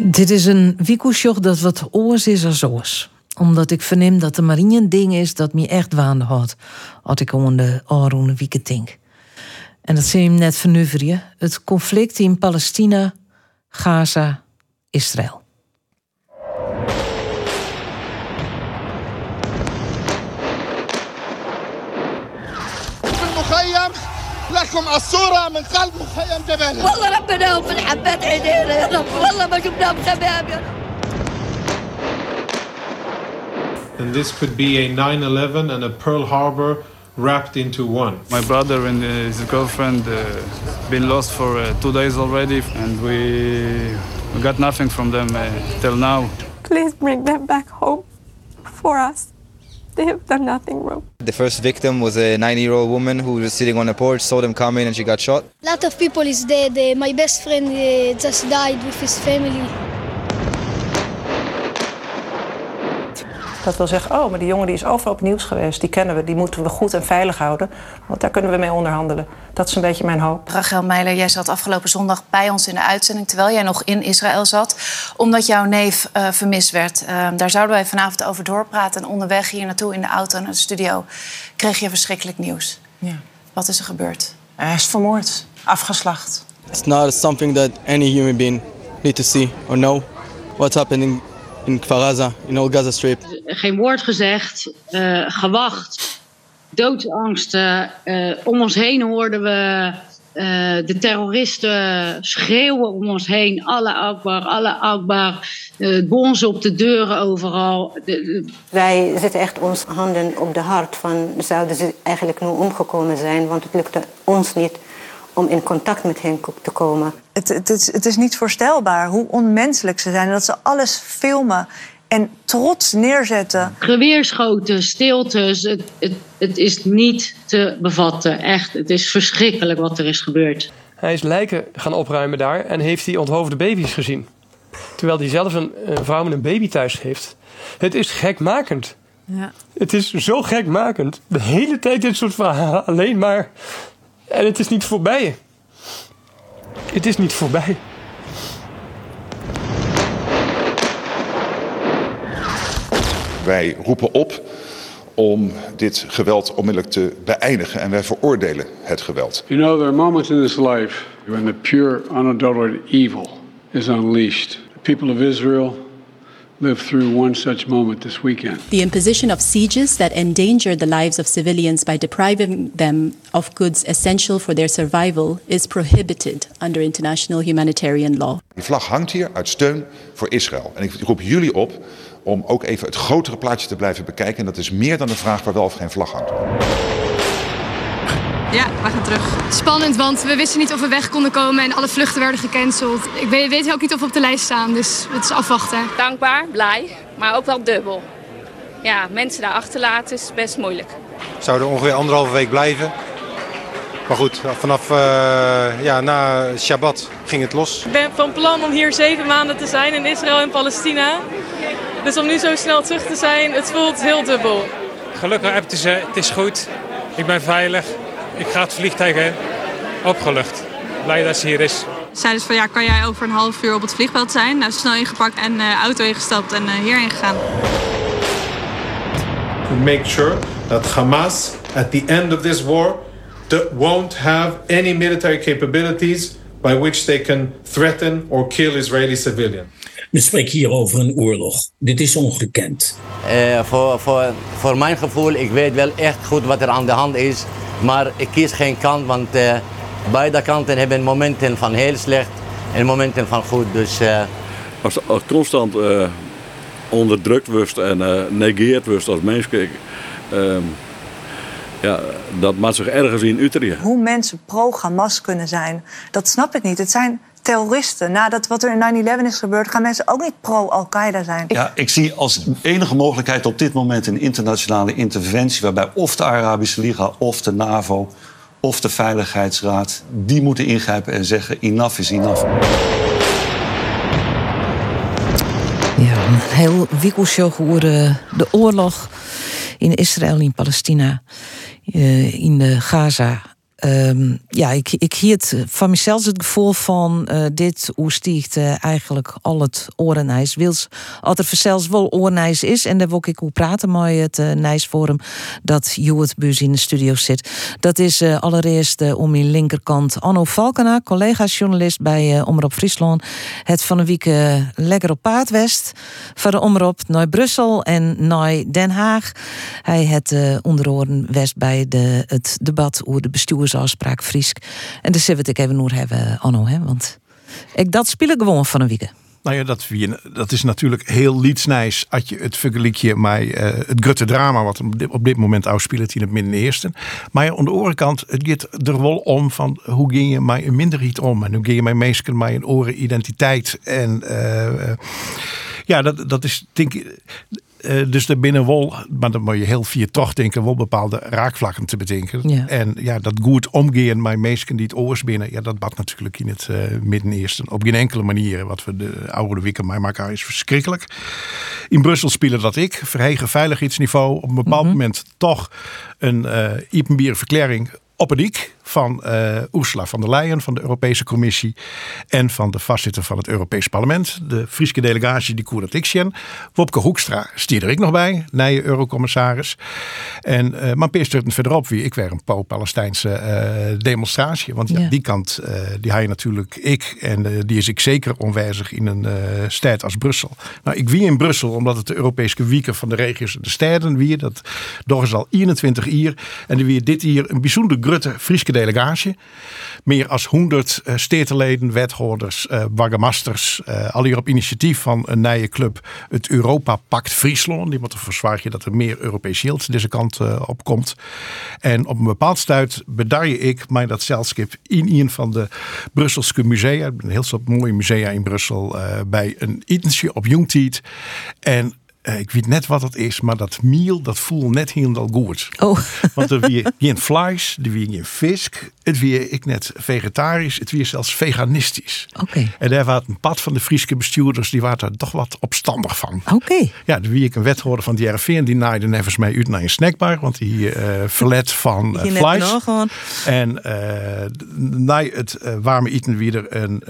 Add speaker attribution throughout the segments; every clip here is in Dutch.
Speaker 1: Dit is een wiekelsjoch dat wat oors is als oors. Omdat ik verneem dat er maar één ding is dat me echt waande had. Als ik om de Aroene wieken denk. En dat zie je net vernuiveren. Het conflict in Palestina, Gaza, Israël.
Speaker 2: لكم الصورة من قلب مخيم جبالة
Speaker 3: والله ربنا في الحبات عينينا يا رب والله ما شفناهم شباب يا رب
Speaker 4: And this could be a 9 11 and a Pearl Harbor wrapped into one.
Speaker 5: My brother and uh, his girlfriend uh, been lost for uh, two days already, and we, we got nothing from them uh, till now.
Speaker 6: Please bring them back home for us. They have done nothing wrong.
Speaker 7: The first victim was a nine-year-old woman who was sitting on a porch, saw them coming, and she got shot.
Speaker 8: A lot of people is dead. Uh, my best friend uh, just died with his family.
Speaker 9: Dat wil zeggen, oh, maar die jongen die is overal op nieuws geweest. Die kennen we, die moeten we goed en veilig houden. Want daar kunnen we mee onderhandelen. Dat is een beetje mijn hoop.
Speaker 10: Rachel Meiler, jij zat afgelopen zondag bij ons in de uitzending... terwijl jij nog in Israël zat, omdat jouw neef uh, vermist werd. Uh, daar zouden wij vanavond over doorpraten. En onderweg hier naartoe in de auto naar de studio... kreeg je verschrikkelijk nieuws.
Speaker 9: Ja.
Speaker 10: Wat is er gebeurd?
Speaker 9: Hij is vermoord, afgeslacht.
Speaker 7: It's not something that any human being need to see or know. What's happening in Kfar in all Gaza Strip.
Speaker 11: Geen woord gezegd, uh, gewacht, doodsangsten. Uh, om ons heen hoorden we uh, de terroristen schreeuwen om ons heen. Alle Akbar, alle Akbar. bonzen op de deuren overal.
Speaker 12: Wij zetten echt ons handen op de hart van zouden ze eigenlijk nu omgekomen zijn, want het lukte ons niet om in contact met hen te komen.
Speaker 13: Het, het, is, het is niet voorstelbaar hoe onmenselijk ze zijn. En dat ze alles filmen en trots neerzetten.
Speaker 11: Geweerschoten, stiltes. Het, het, het is niet te bevatten. Echt, het is verschrikkelijk wat er is gebeurd.
Speaker 14: Hij is lijken gaan opruimen daar en heeft hij onthoofde baby's gezien. Terwijl hij zelf een, een vrouw met een baby thuis heeft. Het is gekmakend.
Speaker 1: Ja.
Speaker 14: Het is zo gekmakend. De hele tijd dit soort verhalen. Alleen maar en het is niet voorbij. Het is niet voorbij.
Speaker 15: Wij roepen op om dit geweld onmiddellijk te beëindigen en wij veroordelen het geweld.
Speaker 16: You know, there are moments in this life when the pure, unadulterated evil is unleashed. The people of Israel lived through one such moment this weekend.
Speaker 17: The imposition of sieges that endanger the lives of civilians by depriving them of goods essential for their survival is prohibited under international humanitarian law.
Speaker 15: Die vlag hangt hier uit steun voor Israël. En ik roep jullie op om ook even het grotere plaatje te blijven bekijken. En dat is meer dan de vraag waar wel of geen vlag hangt.
Speaker 18: Ja, we gaan terug. Spannend, want we wisten niet of we weg konden komen en alle vluchten werden gecanceld. Ik weet, weet ook niet of we op de lijst staan, dus het is afwachten.
Speaker 19: Dankbaar, blij, maar ook wel dubbel. Ja, mensen daar achterlaten is best moeilijk.
Speaker 20: We zouden ongeveer anderhalve week blijven. Maar goed, vanaf uh, ja, na Shabbat ging het los.
Speaker 6: Ik ben van plan om hier zeven maanden te zijn in Israël en Palestina. Dus om nu zo snel terug te zijn, het voelt heel dubbel.
Speaker 3: Gelukkig, het is, het is goed. Ik ben veilig. Ik ga het vliegtuig in. Opgelucht. Blij dat ze hier is.
Speaker 18: Zeiden ze van ja, kan jij over een half uur op het vliegveld zijn? Nou, snel ingepakt en uh, auto ingestapt en uh, hierheen gegaan.
Speaker 4: Make sure that Hamas, at the end of this war, won't have any military capabilities by which they can threaten or kill Israeli civilians.
Speaker 7: We spreken hier over een oorlog. Dit is ongekend.
Speaker 8: Uh, voor, voor, voor mijn gevoel, ik weet wel echt goed wat er aan de hand is. Maar ik kies geen kant, want uh, beide kanten hebben momenten van heel slecht en momenten van goed. Dus, uh...
Speaker 13: Als, als constant onderdrukt wordt en negeerd wordt als mens, ehm, ja, dat maakt zich ergens in Utrecht. Hoe mensen pro-Hamas kunnen zijn, dat snap ik niet. Het zijn terroristen. Nadat wat er in 9-11 is gebeurd, gaan mensen ook niet pro-Al-Qaeda zijn.
Speaker 15: Ja, ik zie als enige mogelijkheid op dit moment een internationale interventie... waarbij of de Arabische Liga of de NAVO of de Veiligheidsraad... die moeten ingrijpen en zeggen enough is enough.
Speaker 1: Ja, een heel wikkelshow over de oorlog in Israël, in Palestina, in de Gaza ehm, ja, ik, ik hield van mezelf het gevoel van uh, dit oestiegt uh, eigenlijk al het orenijs. Wils, als er zelfs wel orenijs is, en daar wil ik hoe praten met het uh, Nijsforum dat Juwet Bus in de studio zit. Dat is allereerst om in linkerkant Anno Valkena, collega-journalist bij Omroep Friesland. Het van een week lekker op paard west. Van de Omroep naar Brussel en naar Den Haag. Hij het onderoren west bij de, het debat over de bestuursafspraak Friesk. En daar zullen we het even nog hebben, Anno. Hè? Want ik dat speel ik gewoon van een week.
Speaker 21: Nou ja, dat, dat is natuurlijk heel lietsnijs als je het vergelijkje met uh, het grote drama wat op dit moment afspeelt in het Midden-Eersten. Maar ja, aan de andere kant, het gaat er wel om van hoe ging je met een minderheid om en hoe ging je met mensen met een oren identiteit en uh, ja, dat, dat is denk ik uh, dus binnen wel, maar dan moet je heel vier toch denken, wel bepaalde raakvlakken te bedenken. En ja, dat goed omgaan met mensen die het oors binnen, ja, dat bad natuurlijk in het uh, Midden-Eersten op geen enkele manier. Wat we de oude wikken mij maken is verschrikkelijk. In Brussel spelen dat ik, verhegen veiligheidsniveau, op een bepaald mhm. moment toch een uh, verklaring op ik van uh, Ursula von der Leyen van de Europese Commissie en van de voorzitter van het Europees Parlement, de Friese delegatie die Koerdat Ixchen. Wopke Hoekstra stier er ik nog bij, nieuwe eurocommissaris. En uh, maar Peer verderop wie ik weer een pro-Palestijnse uh, demonstratie. Want ja, die kant, die hij natuurlijk ik en die is ik zeker onwijzig in een stad als Brussel. Nou, ik wie in Brussel omdat het de Europese wieken van de regio's en de steden wie. Dat door is al 21 jaar. En die wie dit hier een bijzonder grutte Friese delegatie. Meer als 100 uh, stetenleden, wethouders, uh, burgemasters. Uh, al hier op initiatief van een nieuwe club, het Europa Pact Friesland. Die moet ervoor zorgen dat er meer Europees geld deze kant op komt. En op een bepaald stuit bedarje ik mij dat zelfskip in een van de Brusselse musea. Een heel soort mooie musea in Brussel. bij een etensje op Jongtiet. En ik weet net wat het is, maar dat miel, dat voelt net helemaal goed.
Speaker 1: Oh.
Speaker 21: Want er weer geen vlees, er weer geen vis. Het weer ik net vegetarisch, het weer zelfs veganistisch.
Speaker 1: Oké.
Speaker 21: En daar was een pad van de Friese bestuurders, die waren er toch wat opstandig van.
Speaker 1: Oké.
Speaker 21: Ja, dan wie ik een wethouder van de RV en die naaide nevens mij uit naar een snackbar, want die uh, verlet van uh, vlees. En na het warme eten weer een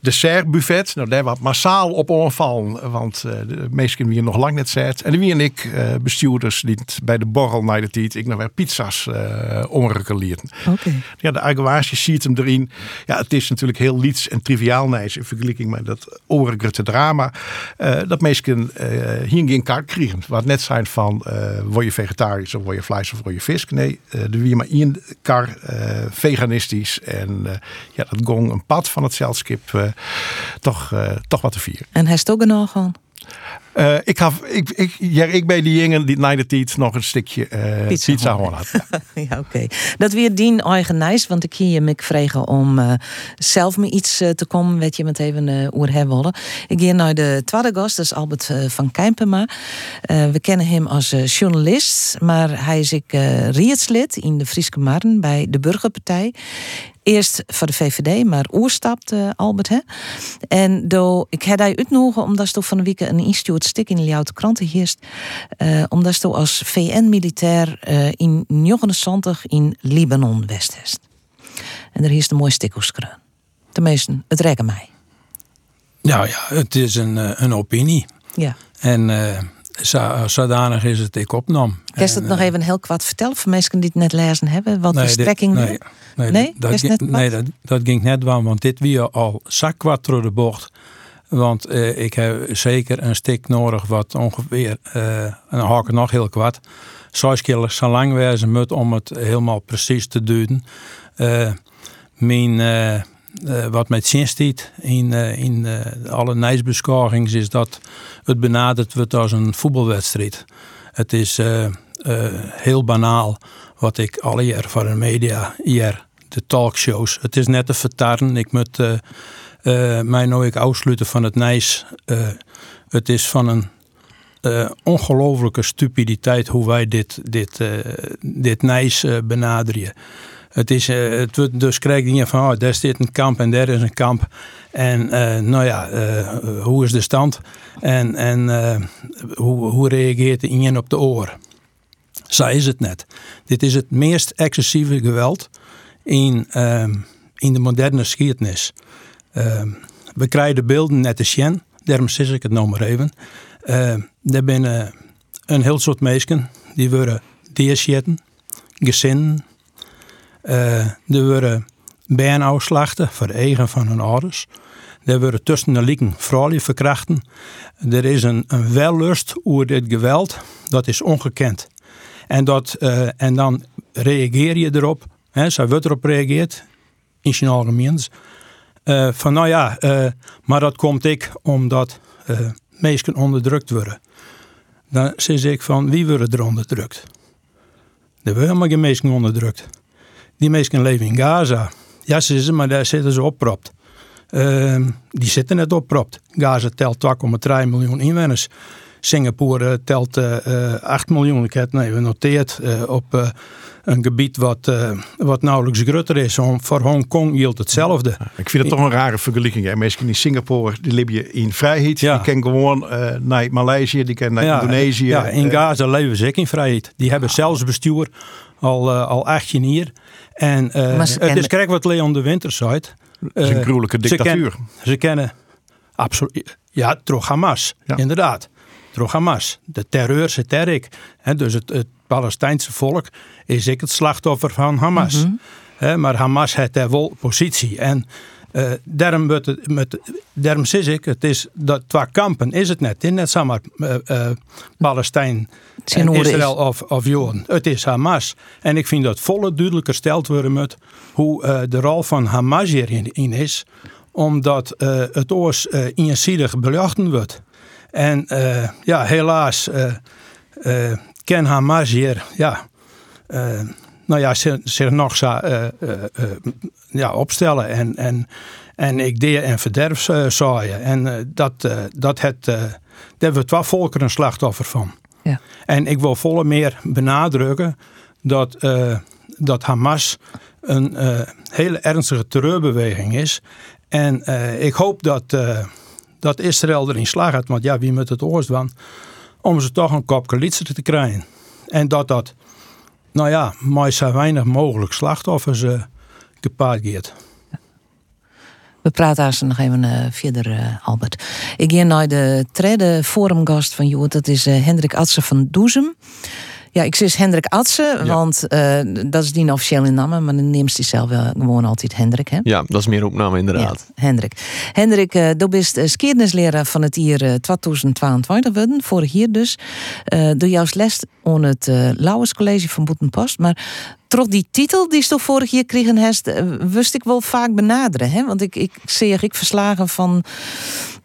Speaker 21: dessertbuffet. Nou, daar was massaal op onvallen, want de meesten weer nog lang net zet. En wie en ik, uh, bestuurders, die bij de borrel naar de tijd, ik nog weer pizza's uh.
Speaker 1: Oké.
Speaker 21: Ja, de arguage ziet hem erin. Ja, het is natuurlijk heel liets en triviaal nice in vergelijking met dat oorlijke drama. Uh, dat mensen hier geen kaart krijgen. Wat net zijn van, word je vegetarisch of word je vlees of word je vis? Nee, de wie maar één kar veganistisch. En ja, dat gong een pad van het zeilskip toch, toch wat te vieren.
Speaker 1: En hij is ook nog gewoon?
Speaker 21: Uh, ik, ik, ik, ja, ik ben die jongen die na de tijd nog een stukje uh, pizza, pizza had.
Speaker 1: Ja, ja oké. Dat weer dien eigen nice, want ik hier je me vregen om uh, zelf me iets te komen, weet je, met even uh, oer hebben Ik ga naar de tweede gast, dat is Albert van Kijmpema. we kennen hem als journalist, maar hij is ik rietslid in de Friese Marn bij de Burgerpartij. Eerst voor de VVD, maar oerstapte Albert. Hè? En do, ik heb hij uitnodigen omdat je van de week een instituut stik in de Jouwte kranten heerst. Uh, omdat je als VN-militair uh, in 79 in Libanon west. En er is een mooi stikkerskreun. Tenminste, het rekken mij.
Speaker 22: Nou ja, het is een, eh, een opinie.
Speaker 1: Ja.
Speaker 22: En zodanig is het ik opnam.
Speaker 1: Kun je het nog even heel kwad vertellen voor mensen die het net lezen hebben? Wat de strekking
Speaker 22: nee, nee, nee, dat, dat, nee dat, dat, ging net wel, want dit weer al zak door de bocht. Want eh, ik heb zeker een stik nodig wat ongeveer, uh, en dan haak ik nog heel kwad, zes keer zo lang wezen moet om het helemaal precies te duiden. Uh, mijn, wat met zin stiet in, in alle nijsbeschorings is dat het benaderd wordt als een voetbalwedstrijd. Het is heel banaal wat ik alle jaar voor de media hier, de talkshows. Het is net te vertaren. Ik moet mij ik afsluiten van het Nijs. Het is van een uh, ongelofelijke stupiditeit hoe wij dit, dit, dit Nijs benaderen. Het, is, het wordt dus krijg je van, oh, daar zit een kamp en daar is een kamp. En nou ja, hoe is de stand? En, en hoe, hoe reageert de op de oor? Zo is het net. Dit is het meest excessieve geweld in, ehm, in de moderne geschiedenis. Ehm, we krijgen de beelden net als Sjen, daarom zeg ik het nog maar even. Uh, er zijn een heel soort mensen die worden deersjetten, gezinnen. Uh, er worden bijeenafslachten voor de eigen van hun ouders. Er worden tussen de lieken vrouwen verkrachten. Er is een, een wellust over dit geweld, dat is ongekend. En, dat, uh, en dan reageer je erop, hè, zij wordt erop reageert, in zijn algemeens. Uh, van nou ja, maar dat komt ik omdat mensen onderdrukt worden. Dan zeg ik van wie worden er onderdrukt? Er worden helemaal geen onderdrukt. Die mensen leven in Gaza. Ja, ze zijn, maar daar zitten ze oppropt. Uh, die zitten net oppropt. Gaza telt 2,3 miljoen inwoners. Singapore telt uh, 8 miljoen. Ik heb het even genoteerd op een gebied wat, uh, wat nauwelijks groter is. Voor Hongkong geldt hetzelfde.
Speaker 21: Ik vind het toch een rare vergelijking. Mensen in Singapore die leven in vrijheid. Ja. Die kennen gewoon uh, naar Maleisië, die kennen naar
Speaker 22: ja,
Speaker 21: Indonesië.
Speaker 22: Ja, in Gaza leven ze ook in vrijheid. Die hebben zelfs bestuur al, uh, al 18 jaar. En het is kijk wat Leon de Winter zei. Het
Speaker 21: is een gruwelijke dictatuur.
Speaker 22: Ze, ken, ze kennen absoluut. Ja, toch Hamas, ja. inderdaad. Door Hamas. De terreur zit ik. Dus het, het Palestijnse volk is ik het slachtoffer van Hamas. Mm -hmm. maar Hamas heeft daar wel positie. En uh, daarom, met, daarom zeg ik, het is dat twee kampen is het net. Het is net zomaar uh, uh, Palestijn en Israël of, of Joden. Het is Hamas. En ik vind dat volle duidelijk gesteld worden met hoe de rol van Hamas hierin in is. Omdat het oors eenzijdig belachten wordt. En ja, helaas ken Hamas hier, ja, uh, nou ja, zich nog zo, uh, uh, ja, opstellen en, en, en ik deed en verderf zaaien. En dat, dat het, daar hebben we twee volkeren een slachtoffer van. Ja. En ik wil volle meer benadrukken dat, dat Hamas een hele ernstige terreurbeweging is. En ik hoop dat, dat Israël erin slaagt, want ja, wie moet het oorst van om ze toch een kopje liederen te krijgen. En dat dat, nou ja, maar zo weinig mogelijk slachtoffers gepaard gaat.
Speaker 1: We praten daar nog even uh, verder, uh, Albert. Ik ga naar de tweede forumgast van jou. Dat is Hendrik Atsen van Doezem. Ja, ik zeg Hendrik Atsen, want uh, dat is die officiële naam, maar dan neemt hij zelf wel gewoon altijd Hendrik. Hè?
Speaker 23: Ja, dat is meer opname inderdaad.
Speaker 1: Ja, Hendrik. Hendrik, uh, du bent uh, van het jaar 2022 worden, vorig jaar dus. Uh, doe jouw les aan het uh, Lauwers College van Boetenpost, maar trots die titel die je vorig jaar kregen wist ik wel vaak benaderen. Hè? Want ik, ik zie ik verslagen van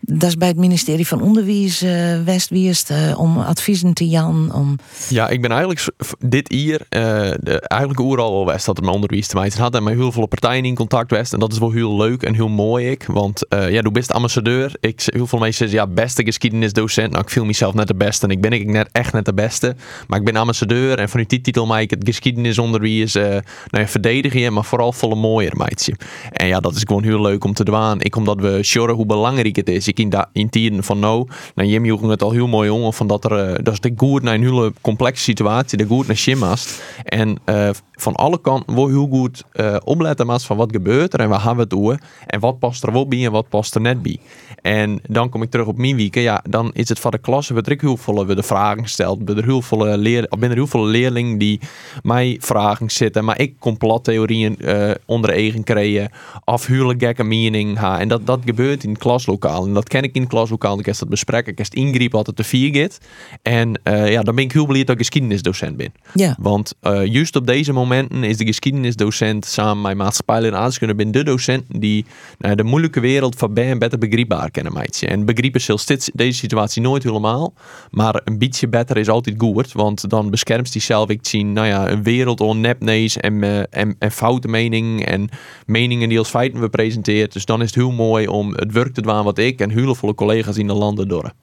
Speaker 1: dat is bij het ministerie van Onderwijs uh, Westwierst uh, om adviezen te jan. Om...
Speaker 23: Ja, ik ben eigenlijk dit jaar uh, de, eigenlijk overal al west dat het met onderwijs te maken had en met heel veel partijen in contact west en dat is wel heel leuk en heel mooi ik, want ja, du bent ambassadeur. Ik heel veel mensen zeggen ja, beste geschiedenisdocent. Nou, ik viel mezelf net de beste en ik ben ik net echt net de beste, maar ik ben ambassadeur en van die titel maak ik het geschiedenisonderwijs nou ja, verdedigen, maar vooral volle mooier meidje. En ja, dat is gewoon heel leuk om te doen. Ik omdat we shoren hoe belangrijk het is ik in, da, in tijden van nou, nou Jim ging het al heel mooi om, van dat er, uh, dat is de goed naar een hele complexe situatie, de goed naar Shimmast. En uh, van alle kanten wil heel goed uh, opletten maar van wat gebeurt er en waar gaan we het doen en wat past er wel bij en wat past er net bij. En dan kom ik terug op mijn week. Ja, dan is het van de klasse wat ik heel veel we de vragen gesteld. Ben er heel veel leer, ben er heel veel leerlingen die mij vragen zitten, maar ik complottheorieën uh, onder eigen krijgen, afhuurlijk gekke mening ha. En dat, dat gebeurt in het klaslokaal. En dat ken ik in klaslokaal. Ik heb dat bespreken. Ik heb ingriep wat het te vier gaat. En uh, ja, dan ben ik heel blij dat ik geschiedenisdocent ben.
Speaker 1: Ja.
Speaker 23: Want uh, juist op deze momenten is de geschiedenisdocent samen met maatschappij en kunnen ben de docent die nou, de moeilijke wereld van bij en beter begrijpbaar kennen meidje. En begrijpen zelfs dit, deze situatie nooit helemaal. Maar een beetje beter is altijd goed. Want dan beschermt hij zelf ik zien, nou ja, een wereld on nepnees en, uh, en, en foute meningen en meningen die als feiten we presenteert. Dus dan is het heel mooi om het werk te doen wat ik en veel collega's in de landen door.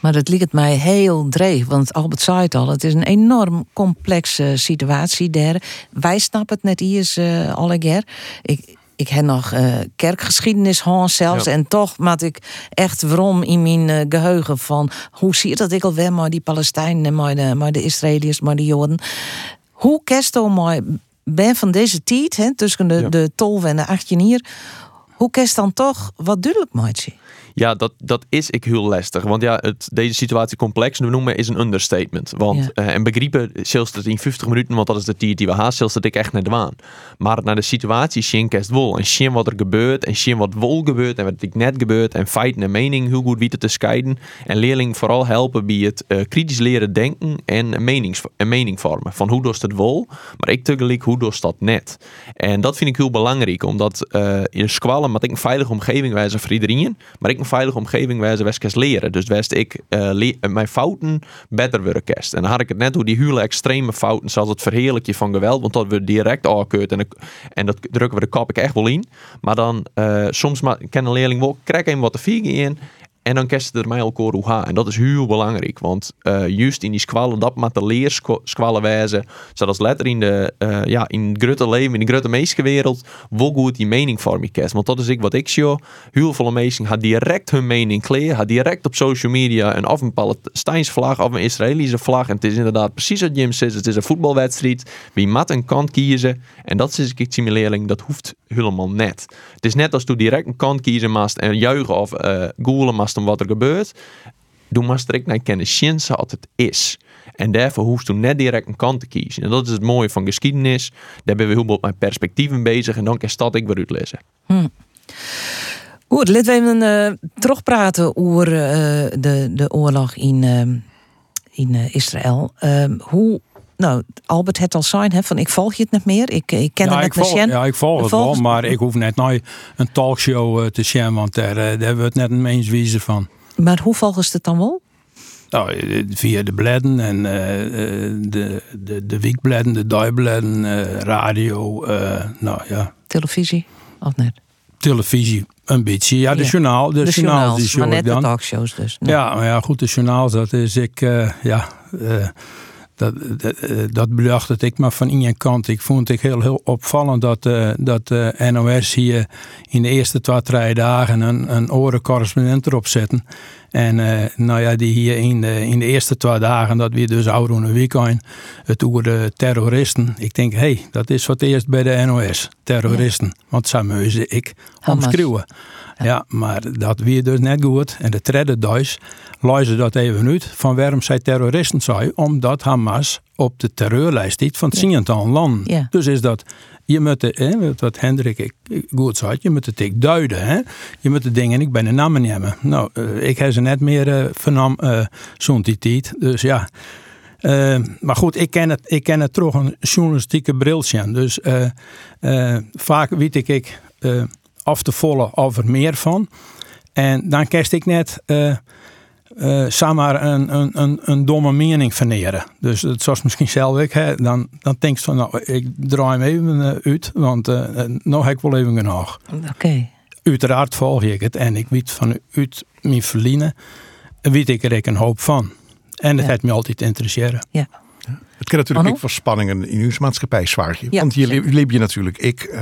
Speaker 1: Maar dat ligt mij heel dreig, want Albert zei het al, het is een enorm complexe situatie daar. Wij snappen het net hier uh, alle keer. Ik, ik heb nog uh, kerkgeschiedenis gehad zelfs. En toch maak ik echt waarom in mijn uh, geheugen van... hoe zie je dat ik alweer maar die Palestijnen, maar de, maar de Israëliërs, maar de Joden. Hoe kerst maar ben van deze tijd, hè, tussen de, de 12 en de 18 hier. Hoe kerst dan toch wat duidelijk maatje?
Speaker 23: Ja, dat, dat is ik heel lastig. Want ja, het, deze situatie complex noemen is een understatement. Want eh, en begrijpen, zelfs dat in 50 minuten, want dat is de tijd die we haast, zelfs dat ik echt net waan. Maar naar de situatie zien kerst wel. En zien wat er gebeurt. En zien wat wel gebeurt en wat ik net gebeurt. En feiten en mening heel goed weten te scheiden. En leerlingen vooral helpen bij het uh, kritisch leren denken en, menings, en mening vormen. Van hoe doet het wel, maar ik tegelijk hoe doet dat net. En dat vind ik heel belangrijk, omdat uh, in squallen moet ik een veilige omgeving wijzen voor iedereen. Maar ik veilige omgeving waar ze west leren. Dus west ik uh, mijn fouten beter worden kerst. En dan had ik het net hoe die hele extreme fouten, zoals het verheerlijkje van geweld, want dat we direct afkeurt en, en dat drukken we de kop ik echt wel in. Maar dan uh, soms maar, kan een leerling wel, krijg hem wat te vieren in en dan kerst er mij elkaar hoe gaan. En dat is heel belangrijk. Want uh, juist in die squallen, dat met de leersquallen wijzen. Zodat letter in de, uh, ja, in grote leven, in de grote meestenwereld, wel goed die mening vormen kerst. Want dat is ik wat ik zie. Heel veel mensen gaan direct hun mening kleren. Gaan direct op social media en of een Palestijnse vlag of een Israëlische vlag. En het is inderdaad precies wat Jim zegt. Het is een voetbalwedstrijd. Wie mat een kant kiezen. En dat is ik simulering. Dat hoeft helemaal net. Het is net als toen direct een kant kiezen mast en juichen of uh, goelen mast wat er gebeurt. Doe maar strikt naar kennis wat het is. En daarvoor hoeft je net direct een kant te kiezen. En dat is het mooie van geschiedenis. Daar ben we heel veel met perspectieven bezig. En dan kan stad ik weer uitlezen.
Speaker 1: Hm. Goed, laten we even uh, terugpraten over uh, de, de oorlog in, uh, in Israël. Ehm, hoe nou, Albert het al zijn, hè, van ik volg je het niet meer. Ik, ik ken het
Speaker 22: net Ja, ik volg het wel, maar ik hoef net nooit een talkshow te zien, want daar, daar hebben we het net een eens wiezen van.
Speaker 1: Maar hoe volgen ze het dan wel?
Speaker 22: Nou, via de bladden en de, de, de weekbladden, de dagbleden, radio, nou ja.
Speaker 1: Televisie, of net?
Speaker 22: Televisie, een beetje. Ja, de journaal. De, de journaal, die
Speaker 1: maar net de talkshows dus.
Speaker 22: Ja, maar ja, goed, de journaal, dat is ik, ja dat, dat, eh, dat bedacht ik maar van in kant. Ik vond het heel, heel opvallend dat, uh, dat uh, NOS hier in de eerste twee, drie dagen een, een orencorrespondent erop zetten. En uh, nou ja, die hier in de, in de eerste twee dagen, dat we dus oude weekend, het over de terroristen. Ik denk, hé, hey, dat is wat eerst bij de NOS, terroristen. Ja. Want ze ik omschreeuwen. Ja, maar dat weer dus net goed. En de tweede Duits luizen dat even uit van waarom zij terroristen zijn. Omdat Hamas op de terreurlijst zit van het ja. landen. Ja. Dus is dat, je moet, hè, wat Hendrik ik, goed zei, je moet het ik duiden. Hè? Je moet de dingen ik ben de namen nemen. Nou, uh, ik heb ze net meer uh, vernam uh, zo'n die tijd. Dus ja. Uh, maar goed, ik ken het, ik ken het toch een journalistieke briltje. Dus uh, uh, vaak weet ik, ik af te volle of er meer van. En dan kerst ik net uh, uh, maar een, een, een, een domme mening verneren. Dus het zoals misschien zelf ik, hè, dan, dan denk je van nou, ik draai hem even uh, uit, want uh, nou heb ik wel even genoeg.
Speaker 1: Oké.
Speaker 22: Uiteraard volg ik het en ik weet van uit mijn verliezen, weet ik er een hoop van. En dat ja. heeft me altijd interesseren.
Speaker 1: Ja.
Speaker 21: Het kan natuurlijk ook voor spanningen in uw maatschappij zwaar. Ja, Want hier leef je natuurlijk ik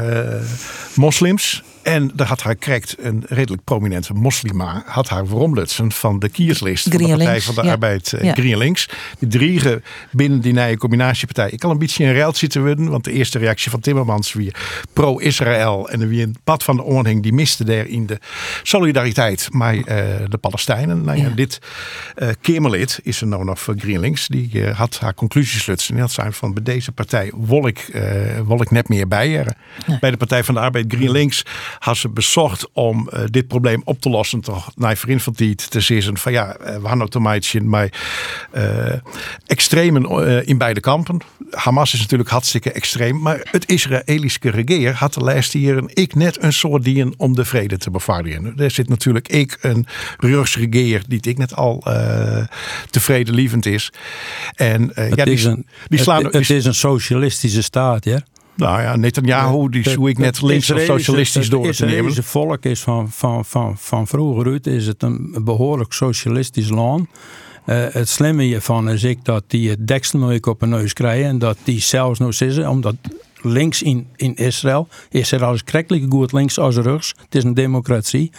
Speaker 21: moslims en daar had haar krijgt een redelijk prominente moslima, had haar veromlutsen van de kierslist van de Partij van de Arbeid ja. GreenLinks. Die drie binnen die nieuwe combinatiepartij. Ik kan een beetje in ruil zitten worden, want de eerste reactie van Timmermans wie pro-Israël en wie een pad van de oorhing die miste daar in de solidariteit met uh, de Palestijnen. Nou ja, dit uh, is er nou nog voor GreenLinks. Die uh, had haar conclusies lutsen. Had zijn van bij deze partij wil ik, wil ik net meer bij. Bij de Partij van de Arbeid GreenLinks had ze bezocht om uh, dit probleem op te lossen. Toch naar vriend van die te zeggen van ja, uh, we hadden te maken met extremen in beide kampen. Hamas is natuurlijk hartstikke extreem, maar het Israëlische regeer had de laatste jaren ik net een soort dieren om de vrede te bevorderen. Er zit natuurlijk ik een regeer die ik net al tevreden lievend is. En ja, die,
Speaker 22: een,
Speaker 21: die slaan.
Speaker 22: Het, het is een socialistische staat, ja.
Speaker 21: Nou ja, Netanyahu, die zoek ik net links of socialistisch door te nemen.
Speaker 22: Het volk is van, van, van, van vroeger uit is het een behoorlijk socialistisch land. Uh, het slimme hiervan is ik dat die het deksel nooit op een neus krijgen. En dat die zelfs nog zitten, omdat links in, in Israël, Israël is krijgelijk goed links als rechts. Het is een democratie.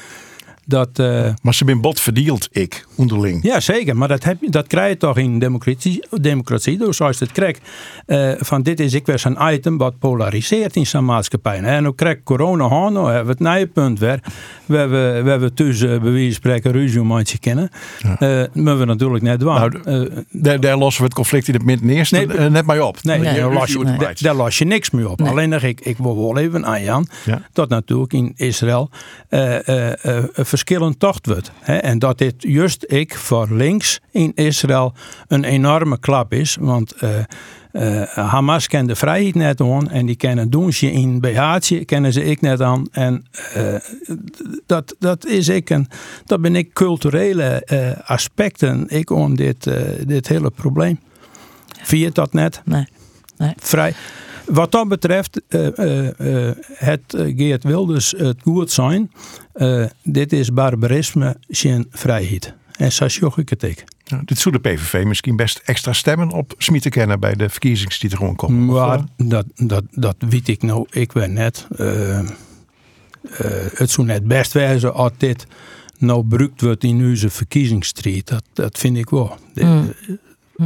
Speaker 22: Dat, uh,
Speaker 21: maar ze zijn bot verdeeld, ik, onderling.
Speaker 22: Ja, zeker. Maar dat, heb, dat krijg je toch in democratie. democratie dus zoals het krijgt. Uh, van dit is ik weer een item wat polariseert in zijn maatschappij. En nu krijg corona aan, nou hebben we het nieuwe punt weer. We hebben, we hebben tussen uh, bij wijze van spreken ruzie om kennen. Ja. maar we natuurlijk net doen. Nou,
Speaker 21: daar, daar, lossen we het conflict in het midden nee, net maar op.
Speaker 22: Nee, nee, daar, los je, daar, daar, los je niks meer op. Alleen nog, ik, ik wil wel even aan Jan. Ja. Dat natuurlijk in Israël verschillend tocht wordt. En dat dit juist ik voor links in Israël een enorme klap is. Want uh, Hamas kent de vrijheid net aan en die kennen doen ze in BH'tje, kennen ze ik net aan. En uh, dat, dat is ik een, dat ben ik culturele aspecten ik om dit, dit hele probleem. Je dat net?
Speaker 1: Nee. nee.
Speaker 22: Vrij. Wat dat betreft, uh, uh, het Geert Wilders het goed zijn. dit is barbarisme, geen vrijheid. En zo zag ik het ik.
Speaker 21: Ja, dit zou de PVV misschien best extra stemmen op smieten kennen bij de die er gewoon komen.
Speaker 22: Maar dat, dat, dat weet ik nou, ik weet net. het zou net best wijzen als dit nou gebruikt wordt in onze verkiezingsstrijd. Dat, dat vind ik wel. Mm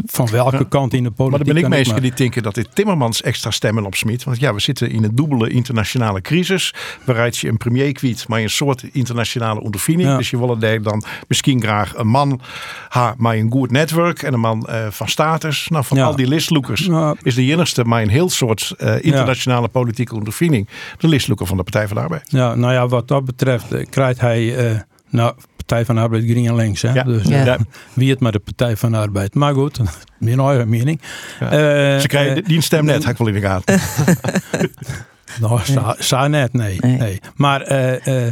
Speaker 22: van welke kant in de politiek.
Speaker 21: Maar dan ben ik meestal die denken dat dit Timmermans extra stemmen opsmiet. Want ja, we zitten in een dubbele internationale crisis. Waaruit je een premier kwiet, maar een soort internationale ondervinding. Dus je wil dan misschien graag een man ha, maar een goed netwerk en een man uh, van status. Nou, van al die listloekers is de enigste maar een heel soort uh, internationale politieke ondervinding. De listloeker van de Partij van de Arbeid.
Speaker 22: Ja, nou ja, wat dat betreft uh, krijgt hij. nou, Partij van de Arbeid Green en Links. Hè? Ja. Dus ja. wie het maar de Partij van de Arbeid. Maar goed, mijn eigen mening.
Speaker 21: Ja. Uh, Ze krijgen uh, die stem net, ga ik wel in de gaten.
Speaker 22: nou, sa, net, nee. nee. Maar uh,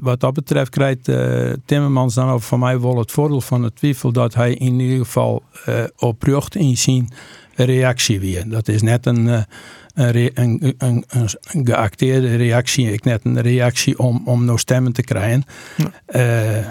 Speaker 22: wat dat betreft krijgt uh, Timmermans dan ook van mij wel het voordeel van het twijfel dat hij in ieder geval uh, op rug in zijn reactie weer. Dat is net een een, een, een, een, geacteerde reactie. Ik net een reactie om, om nog stemmen te krijgen.
Speaker 21: Ja. Uh,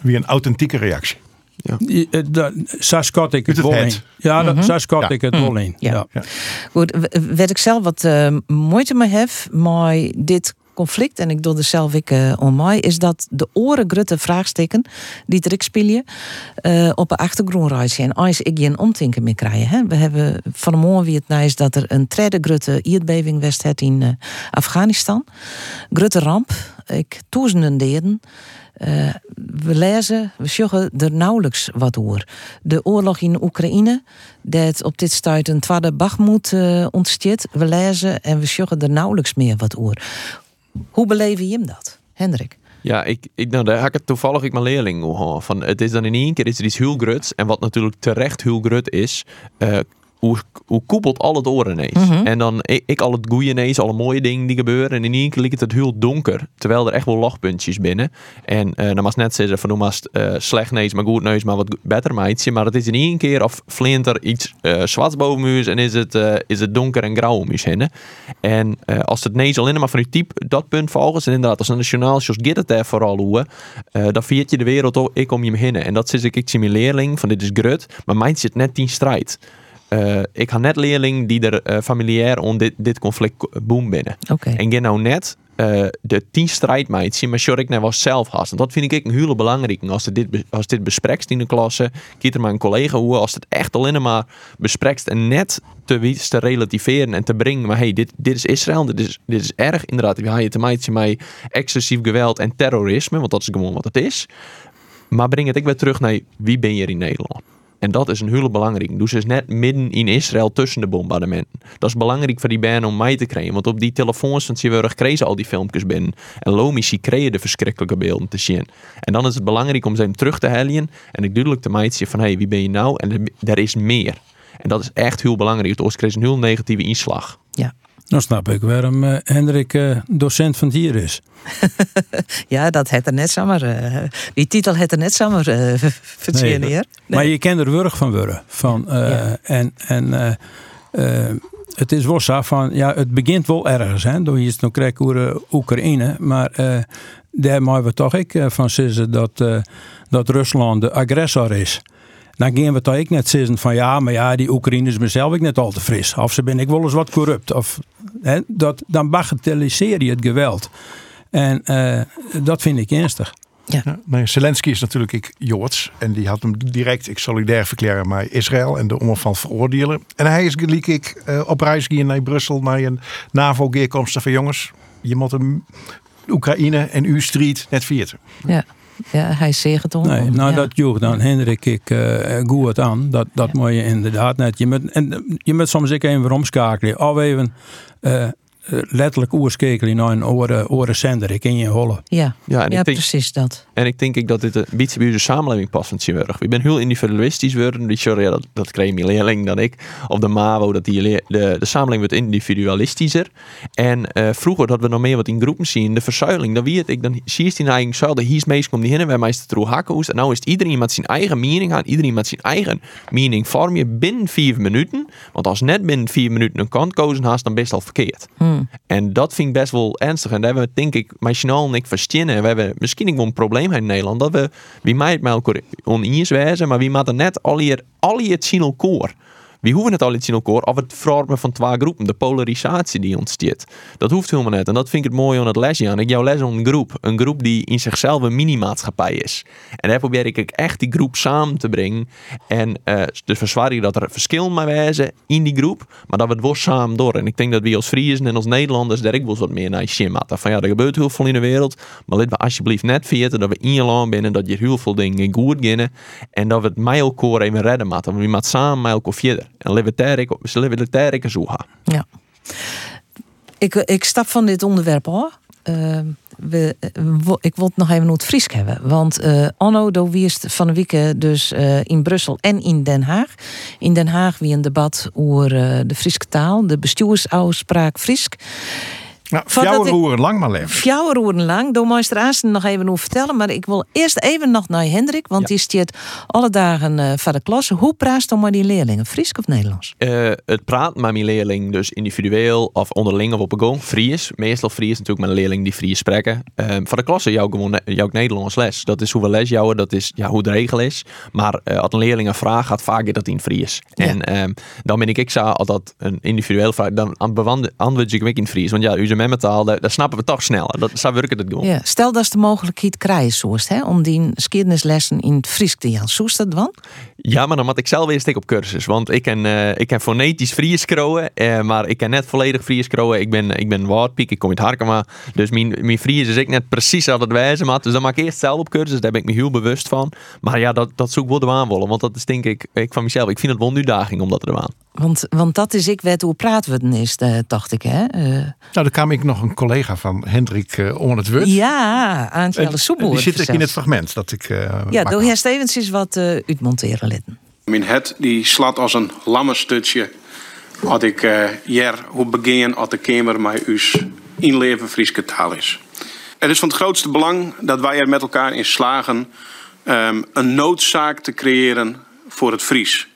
Speaker 21: Wie een authentieke reactie.
Speaker 22: Ja. Zo schat ik het wel in. Ja, mm -hmm. zo schat ja. ik het wel in. Ja. ja.
Speaker 1: Goed, wat ik zelf wat uh, moeite mee heb, maar dit conflict, en ik doe er zelf ik uh, is dat de oren grutte vraagstukken die er ik spelen uh, op een achtergrond reizen. En als ik geen omtinken meer krijg. Hè. We hebben van de morgen wie het nice dat er een tweede grutte aardbeving was in uh, Afghanistan. Grutte ramp. Ik duizenden deden. We lezen, we zeggen er nauwelijks wat over. De oorlog in Oekraïne, dat op dit stuit een tweede Bachmoed uh, ontsteert. We lezen en we zeggen er nauwelijks meer wat over. Hoe beleven je hem dat, Hendrik?
Speaker 23: Ja, ik, ik, nou, daar heb ik toevallig ik mijn leerling van. Het is dan in één keer is er iets heel gruts. En wat natuurlijk terecht heel grut is, uh, hoe, hoe koepelt al het oren ineens. Mhm. En dan ik, ik, al het goeie ineens, alle mooie dingen die gebeuren. En in één keer lijkt het heel donker. Terwijl er echt wel lachpuntjes binnen. En uh, dan was net zeggen van, noem uh, slecht neus, maar goed neus, maar wat beter meidje. Maar het is in één keer of flint er iets uh, zwarts boven en is het, is het donker en grauw om je En als het nees alleen maar van je type dat punt volgens. En inderdaad, als een nationaal zoals Git het daar vooral hoe. dan viert je de wereld ook, ik om je heen. En dat zit ik, ik zie mijn leerling van dit is grut. Maar mijn zit net in strijd. Uh, ik ga net leerling die er uh, familiair om dit, dit conflict boem binnen.
Speaker 1: Okay.
Speaker 23: En ik nou net uh, de tien strijdmeidjes, maar zorg ik nou wel zelf haast. En dat vind ik een hele belangrijk. Als dit, als dit bespreekt in de klasse, kiet er mijn collega hoe als het echt alleen maar bespreekt en net te, te relativeren en te brengen. Maar hey, dit, dit is Israël, dit is, dit is erg. Inderdaad, we je te meidje met excessief geweld en terrorisme, want dat is gewoon wat het is. Maar breng het ik weer terug naar wie ben je in Nederland? En dat is een hele belangrijk. Dus is net midden in Israël tussen de bombardementen. Dat is belangrijk voor die band om mij te krijgen. Want op die telefoons van Siewerg kregen al die filmpjes binnen. En Lomici kregen de verschrikkelijke beelden te zien. En dan is het belangrijk om ze hem terug te hellen. En ik duidelijk te meidje van, hey, wie ben je nou? En er is meer. En dat is echt heel belangrijk. Het kreeg een heel negatieve inslag.
Speaker 1: Ja.
Speaker 22: Dan snap ik waarom uh, Hendrik uh, docent van hier is.
Speaker 1: ja, dat het er net zomaar. Uh, die titel het er net zomaar uh, nee, nee.
Speaker 22: Maar je kent er wurg van worden. Van, ja. En, en het is wel zo van, ja, het begint wel ergens. Hè, door je nog krijgt over Oekraïne. Maar daar mogen we toch ik van zeggen dat, dat Rusland de agressor is. Dan gaan we toch ik net zeggen van ja, maar ja, die Oekraïners mezelf ik net al te fris. Of ze ben ik wel eens wat corrupt. Of, hè, dat, dan bagatelliseer je het geweld. En uh, dat vind ik ernstig.
Speaker 1: Ja.
Speaker 21: nou, Zelensky is natuurlijk ik Joods. En die had hem direct ik solidair verklaren met Israël en de omvang veroordelen. En hij is gelijk ik uh, op reis gaan naar Brussel naar een NAVO-geerkomst van jongens. Je moet hem Oekraïne en uw street net vieren.
Speaker 1: Ja. Ja, hij zegt het
Speaker 22: Nee, nou
Speaker 1: ja.
Speaker 22: dat joeg dan Hendrik ik uh, goed aan. Dat, dat moet je inderdaad net. Je moet, en, je moet soms ook even omschakelen. Of even uh, letterlijk oerskekelen naar een oren, oren zender. Ik in je hollen.
Speaker 1: Ja,
Speaker 23: Ja, en
Speaker 1: ja
Speaker 23: ik denk-
Speaker 1: precies dat.
Speaker 23: En ik denk ik dat dit een beetje bij onze samenleving past van Tjimurg. Ik ben heel individualistisch worden. Die sorry, ja, dat, dat kreeg mijn leerling dan ik. Op de MAVO, dat die de, de samenleving wordt individualistischer. En eh, vroeger dat we nog meer wat in groepen zien. De verzuiling, dan wie het ik, dan zie je het in eigen zuil. De hies meest komt die hinnen, wij meestal trouw hakken hoest. En nou is het iedereen met zijn eigen mening aan. Iedereen met zijn eigen mening vorm je binnen vier minuten. Want als net binnen vier minuten een kant kozen haast, dan best al verkeerd.
Speaker 1: Hmm.
Speaker 23: En dat vind ik best wel ernstig. En daar hebben we, denk ik, Machinaal en ik verstinnen. En we hebben misschien ook een probleem in Nederland. Dat we, wie mij het met elkaar oneens maar wie maakt net al hier, al hier het zien elkaar. Wie hoeven het al iets in elkaar of het vormen van twee groepen. De polarisatie die ontstaat. Dat hoeft helemaal net. En dat vind ik het mooie aan het lesje aan. Ik jouw les een groep. Een groep die in zichzelf een minimaatschappij is. En daar probeer ik echt die groep samen te brengen. En eh dus verzwaar ik dat er verschillen maar wijzen in die groep. Maar dat we het wel samen door. En ik denk dat we als Friesen en als Nederlanders daar ook wel wat meer naar zien moeten. Van ja, er gebeurt heel veel in de wereld. Maar laten we alsjeblieft net vergeten dat we in je land binnen. Dat je heel veel dingen goed gaan. En dat we het met elkaar even redden. Want we moeten samen met elkaar verder. En ze leven daar ik zo gaan.
Speaker 1: Ja. Ik, ik stap van dit onderwerp af. Uh, we, ik wil nog even over het Fries hebben. Want eh Anno, do wierst van de week dus eh, in Brussel en in Den Haag. In Den Haag wie een debat over eh, de Frieske taal, de bestuursafspraak Friesk.
Speaker 21: Nou, jouw roeren lang maar leven.
Speaker 1: Fjouwer roeren lang. Door meester Aasten nog even over vertellen. Maar ik wil eerst even nog naar Hendrik. Want die stiert alle dagen eh van de klas. Hoe praat dan maar die leerlingen? Fries of Nederlands?
Speaker 23: Eh, het praat met mijn leerling dus individueel of onderling of op een gang. Fries. Meestal Fries natuurlijk met een leerling die Fries spreken. Ehm van de klasse jou gewoon ne- jou Nederlands les. Dat is hoe we les jouwen. Dat is ja, hoe de regel is. Maar eh, als een leerling een vraag gaat, vaak is dat in Fries. En ehm, dan ben ik ik zo als dat een individuele vraag. Dan antwoord antwoord ik ook in Fries. Want ja, uw memmetaal, daar, snappen we toch sneller. Dat zou werken het doen.
Speaker 1: Ja, stel dat ze de mogelijkheid krijgen, zoals, hè, om die geschiedenislessen in het Fries te gaan. Zo is dat dan?
Speaker 23: Ja, maar dan moet ik zelf eerst ik op cursus. Want ik ken, eh, ik ken fonetisch Fries kroen, eh, maar ik ken net volledig Fries. Ik ben, ik ben Woordpiek, ik kom uit Harkema. Dus mijn, mijn Fries is ik net precies aan het wijzen. Maar dus dan maak ik eerst zelf op cursus, daar ben ik me heel bewust van. Maar ja, dat, dat zoek wel de aanwollen. Want dat is denk ik, ik van mezelf, ik vind het wel een uitdaging om dat te doen.
Speaker 1: Want, want dat is ik weet hoe praten we dan is, eh, dacht ik. Hè? Eh,
Speaker 21: Nou, dan kwam ik nog een collega van Hendrik uh, om het woord.
Speaker 1: ja, Angela
Speaker 21: en
Speaker 1: Soeboer.
Speaker 21: Die zit ik in het fragment dat ik. eh,
Speaker 1: Ja, door Heer Stevens is wat uitmonteren litten.
Speaker 24: Mijn het die slaat als een lammestutje. Had ik eh hier hoe begin als de kamer mij us inleven Frieske taal is. Het is van het grootste belang dat wij er met elkaar in slagen ehm, een noodzaak te creëren voor het Fries.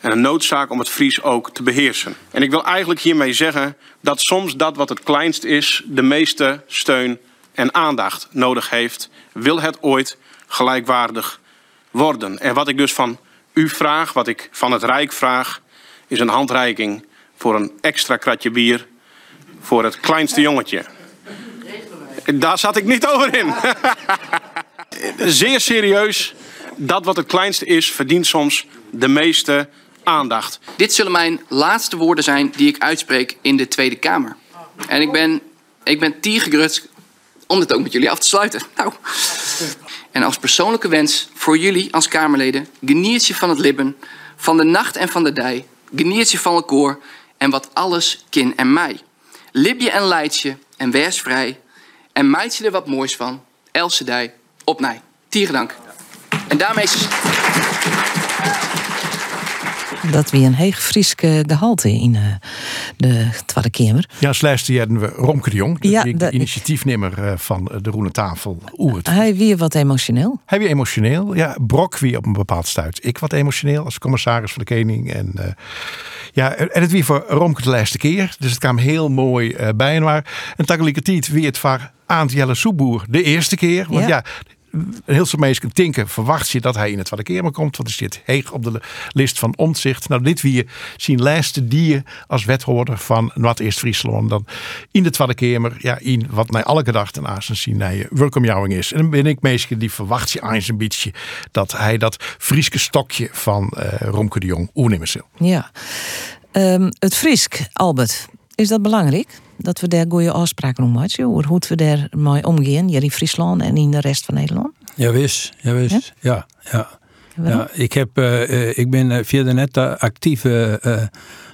Speaker 24: En een noodzaak om het Fries ook te beheersen. En ik wil eigenlijk hiermee zeggen dat soms dat wat het kleinst is, de meeste steun en aandacht nodig heeft, wil het ooit gelijkwaardig worden. En wat ik dus van u vraag, wat ik van het Rijk vraag, is een handreiking voor een extra kratje bier voor het kleinste jongetje. Daar zat ik niet over in. Zeer serieus, dat wat het kleinste is, verdient soms de meeste aandacht.
Speaker 25: Dit zullen mijn laatste woorden zijn die ik uitspreek in de Tweede Kamer. En ik ben, ik ben tiergegrutst om dit ook met jullie af te sluiten. Nou. En als persoonlijke wens voor jullie als Kamerleden... geniertje van het libben, van de nacht en van de dij... geniertje van het koor en wat alles kin en mij. Libje en leidje en wees vrij... en meidje er wat moois van, Else Dij, op nij. Tierendank. En daarmee is...
Speaker 1: Dat we een heeg Frieske gehalte in eh, de Tweede Kamer.
Speaker 21: Ja, hadden we Romke de Jong, de,
Speaker 1: Ja,
Speaker 21: de
Speaker 1: de-
Speaker 21: initiatiefnemer eh, van de Roene Tafel. Oeh, het
Speaker 1: Hij weer wat emotioneel.
Speaker 21: Hij weer emotioneel. Ja, Brok wie op een bepaald stuit. Ik wat emotioneel als commissaris van de Koning. En, eh, ja, en het wie voor Romke de laatste keer. Dus het kwam heel mooi eh, bij en waar. En tegelijkertijd wie het voor Aant Jelle Soeboer de eerste keer. Want
Speaker 1: Ja.
Speaker 21: Heel soort mensen tinken verwacht je dat hij in het Kamer komt. Want hij zit heeg op de lijst van omzicht. Nou, dit wie zien lijsten die als wethouder van Noord-Eerst-Friesland dan in de Tweede Kamer, ja, in wat naar alle gedachten aan zijn zien is. En dan ben ik meestal die verwacht je aan zijn beetje dat hij dat Frieske stokje van uh, Romke de Jong oernemen.
Speaker 1: Ja. Um, het Friesk, Albert, is dat belangrijk? Dat we daar goede afspraken om maken over hoe we daar mee omgaan, hier in Friesland en in de rest van Nederland?
Speaker 22: Ja, wist. Ja, wist. Ja, ja. ja. ik, heb, uh, ik ben via de net actief uh,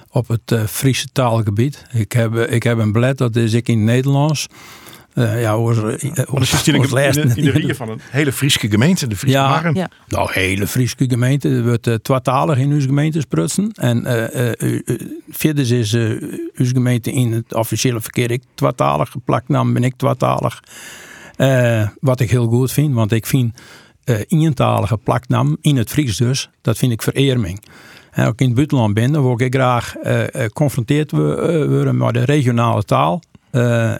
Speaker 22: op het Friese taalgebied. Ik heb, ik heb een blad, dat is ik in het Nederlands. Uh, ja, hoor, uh,
Speaker 21: in, in, in de rieën van een hele Friese gemeente, de Friese
Speaker 22: ja, ja, Nou, hele Friese gemeente. Er wordt uh, twaalftalig in uw gemeente sprutsen. En verder is uw gemeente in het officiële verkeer ik twaalftalig geplakt. Dan ben ik twaalftalig. wat ik heel goed vind, want ik vind uh, eentalige plaknaam in het Fries dus, dat vind ik vererming. En ook in het buitenland ben, dan word ik graag geconfronteerd worden met de regionale taal.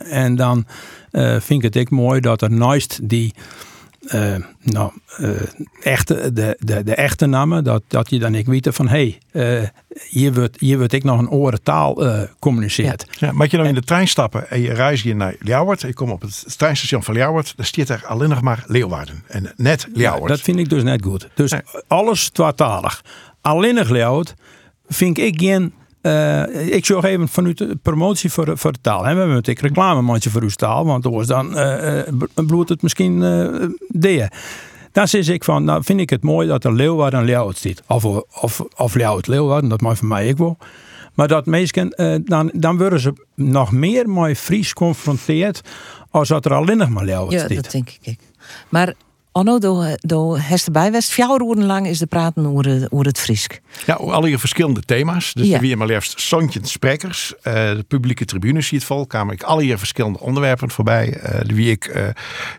Speaker 22: En dan uh, vind ik het ook mooi dat er naast die uh, nou, uh, echte, de, de, de echte namen, dat, dat je dan ik weet van hé, hey, hier, wordt, hier wordt ik nog een oren taal communiceert.
Speaker 21: Ja. maar je dan in de trein stappen en je reist hier naar Ljouwert, je komt op het treinstation van Ljouwert, dan staat er alleen nog maar Leeuwarden en net. Ja,
Speaker 22: dat vind ik dus net goed. Dus alles tweetalig. Alleen nog Ljouwert vind ik geen uh, ik zorg even vanuit de promotie voor, voor de taal. We hebben natuurlijk reclamemandje voor uw taal, want anders dan uh, bloedt het misschien uh, deer. Dan zeg ik van, nou vind ik het mooi dat er Leeuwarden en Leeuwarden zit. Of, of, of Leeuwarden, Leeuwarden, dat mag voor mij ik wel. Maar dat mensen, dan, dan worden ze nog meer met Fries geconfronteerd als dat er alleen nog maar Leeuwarden
Speaker 1: zit. Ja, dat denk ik. Maar Anno, door, Hester Bijwest, vier lang is de praten over, het Friesk.
Speaker 21: Ja, alle hier verschillende thema's. Dus ja. weer maar liefst Sontje sprekers. Uh, de publieke tribune ziet vol. Kwamen ik alle hier verschillende onderwerpen voorbij. Uh, wie ik uh,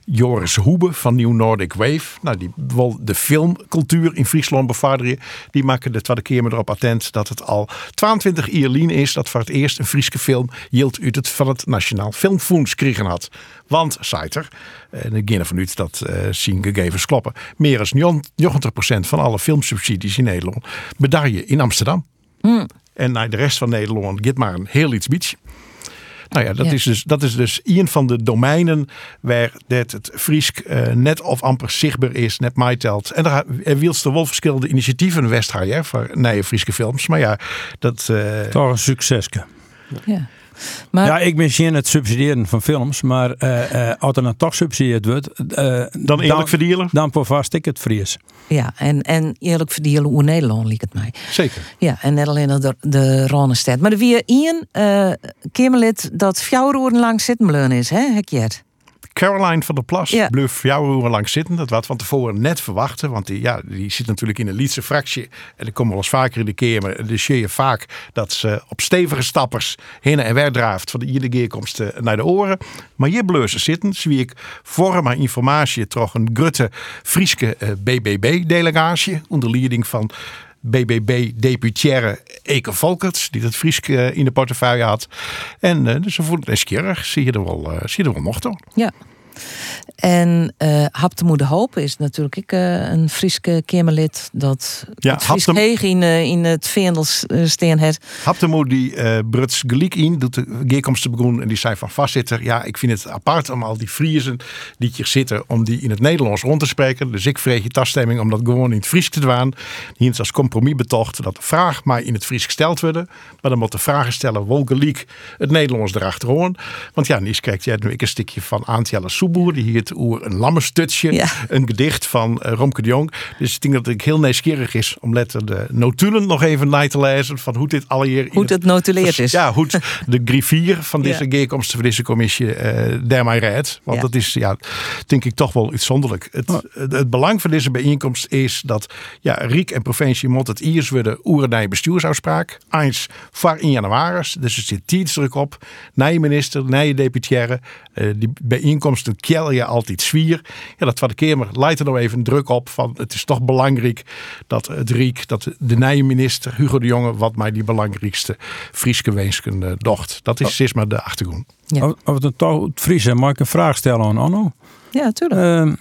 Speaker 21: Joris Hoebe van Nieuw Nordic Wave. Nou, die wil de filmcultuur in Friesland bevorderen. Die maken de tweede keer me erop attent dat het al 22 jaar is dat voor het eerst een Frieske film Yield uit het van het Nationaal Filmfonds kregen had. Want, Saiter, en ik ervan uit dat uh, zien gegevens kloppen, meer dan 90% van alle filmsubsidies in Nederland bedaar je in Amsterdam.
Speaker 1: Hmm.
Speaker 21: En naar de rest van Nederland gaat maar een heel iets beach. Nou ja, dat, Is dus, dat is dus een van de domeinen waar dat het Friesk uh, net of amper zichtbaar is, net mijtelt. En daar er wielst er wel verschillende initiatieven West voor nieuwe Frieske films. Maar ja, dat... Uh,
Speaker 22: Toch een succesje.
Speaker 1: Ja.
Speaker 22: Maar, ja, ik ben geen het subsidiëren van films, maar uh, uh, als er dan toch subsidieerd wordt, uh,
Speaker 21: dan eerlijk verdelen?
Speaker 22: Dan voor vast ik het Fries.
Speaker 1: Ja, en, en eerlijk verdelen hoe Nederland liep het mij.
Speaker 21: Zeker.
Speaker 1: Ja, en net alleen de, de Ronestad. Maar er weer één uh, Kimmerlid dat vier lang zitten is, hè, Hekjet?
Speaker 21: Caroline van der Plas ja. bleef jouw uren lang zitten. Dat wat van tevoren net verwachten. Want die, ja, die zit natuurlijk in een Lietse fractie. En ik kom wel eens vaker in de keer. Maar dan zie je vaak dat ze op stevige stappers heen en weer draaft. Van de iedere keer naar de oren. Maar hier bleuzen zitten. Zie ik voor mijn informatie toch een grutte Frieske uh, BBB-delegatie. Onder leiding van BBB-deputaire Eke Volkerts, die dat Frieske eh, in de portefeuille had. En uh, dus ze voelt nieuwsgierig. Zie je er wel, uh, zie je er wel toch?
Speaker 1: Ja. En uh, Hap de Moeder Hoop is natuurlijk ik, uh, een Frieske Kamerlid dat ja, het Fries in, uh, in het Veendels steen het.
Speaker 21: De die Bruts gelijk in, doet de geerkomst begon en die zei van vastzitter. Ja, ik vind het apart om al die Friesen die hier zitten, om die in het Nederlands rond te spreken. Dus ik vreeg je taststemming om dat gewoon in het Fries te doen. Hier is als compromis betocht dat de vraag maar in het Fries gesteld worden. Maar dan moet de vragen stellen, wel het Nederlands erachteraan. Want ja, Nies kijkt jij nu ik een stukje van Aantjelle Soeboer, die hier het oer een lammerstutje. Een gedicht van uh, Romke de Jong. Dus ik denk dat het heel nieuwsgierig is om letter de notulen nog even na te lezen. Van hoe dit alle hier...
Speaker 1: Hoe het notuleerd is.
Speaker 21: Ja, hoe de griffier van deze ja. van deze commissie uh, daarmee rijdt. Want dat is, ja, denk ik toch wel uitzonderlijk. Het, oh. het, het, belang van deze bijeenkomst is dat ja, Riek en provincie moet het eerst worden oerenij bestuursafspraak. Eens voor in januari. Dus er zit tijdsdruk op. Nieuwe minister, nieuwe deputaire. Uh, die bijeenkomsten kjel je altijd zwier. Ja, dat van de Kamer leidt er nou even druk op van het is toch belangrijk dat het Riek, dat de nieuwe minister Hugo de Jonge wat mij die belangrijkste Frieske weensken uh, docht. Dat is oh. maar de achtergrond.
Speaker 22: Ja. Over het toch Friese, mag ik een vraag stellen aan Anno?
Speaker 1: Ja, tuurlijk. Uh,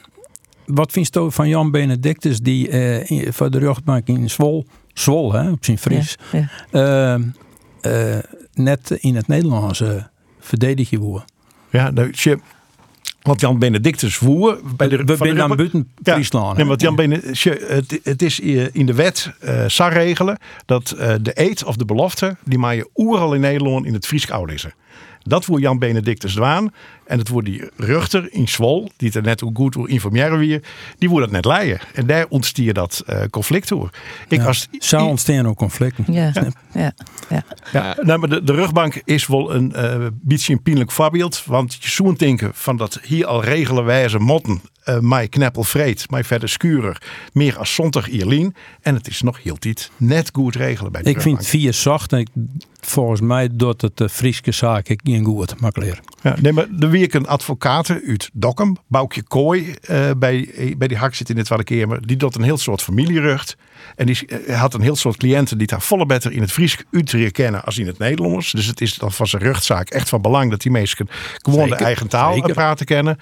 Speaker 22: wat vindt u van Jan Benedictus die eh, in- voor de rechtbank in Zwol, Zwol hè, op zijn Fries,
Speaker 1: Ja,
Speaker 22: eh, eh, net in het Nederlands uh, verdedigen worden?
Speaker 21: Ja, dus je, want Jan Benedictus voer bij de
Speaker 22: We zijn aan buiten Friesland.
Speaker 21: Nee, want Jan Benedictus, het, het is in de wet eh SAR regelen dat eh, de eed of de belofte die maar je oeral in Nederland in het Fries oud is. Dat wordt Jan Benedictus Dwaan. En het wordt die ruchter in Zwol, die het er net ook goed door informeren weer, die wordt dat net leiden. En daar ontstier dat eh, conflict door. Ik als
Speaker 22: Zou ontstaan ook conflicten.
Speaker 1: Ja, ja, ja.
Speaker 21: ja, nou, maar de, de rugbank is wel een eh beetje een pijnlijk voorbeeld. Want je zou denken van dat hier al regelen wijze motten. eh mij kneppel vreed, mij verder skurer. Meer als zondag Ierlien. En het is nog heel tijd net goed regelen bij de
Speaker 22: Ik
Speaker 21: rugbank.
Speaker 22: vind vier zacht. en ik- Volgens mij doet het de Frieske zaak ik geen goed, makkelijker.
Speaker 21: Ja, nee, maar er weer een advocaat uit Dokkum, Boukje Kooi, eh, bij, bij die hak zit in dit Kamer. Die doet een heel soort familierucht. En die eh, had een heel soort cliënten die daar volle beter in het Fries uit kennen als in het Nederlands. Dus het is dan van zijn ruchtzaak echt van belang dat die mensen gewoon de eigen taal
Speaker 22: zeker.
Speaker 21: praten kennen.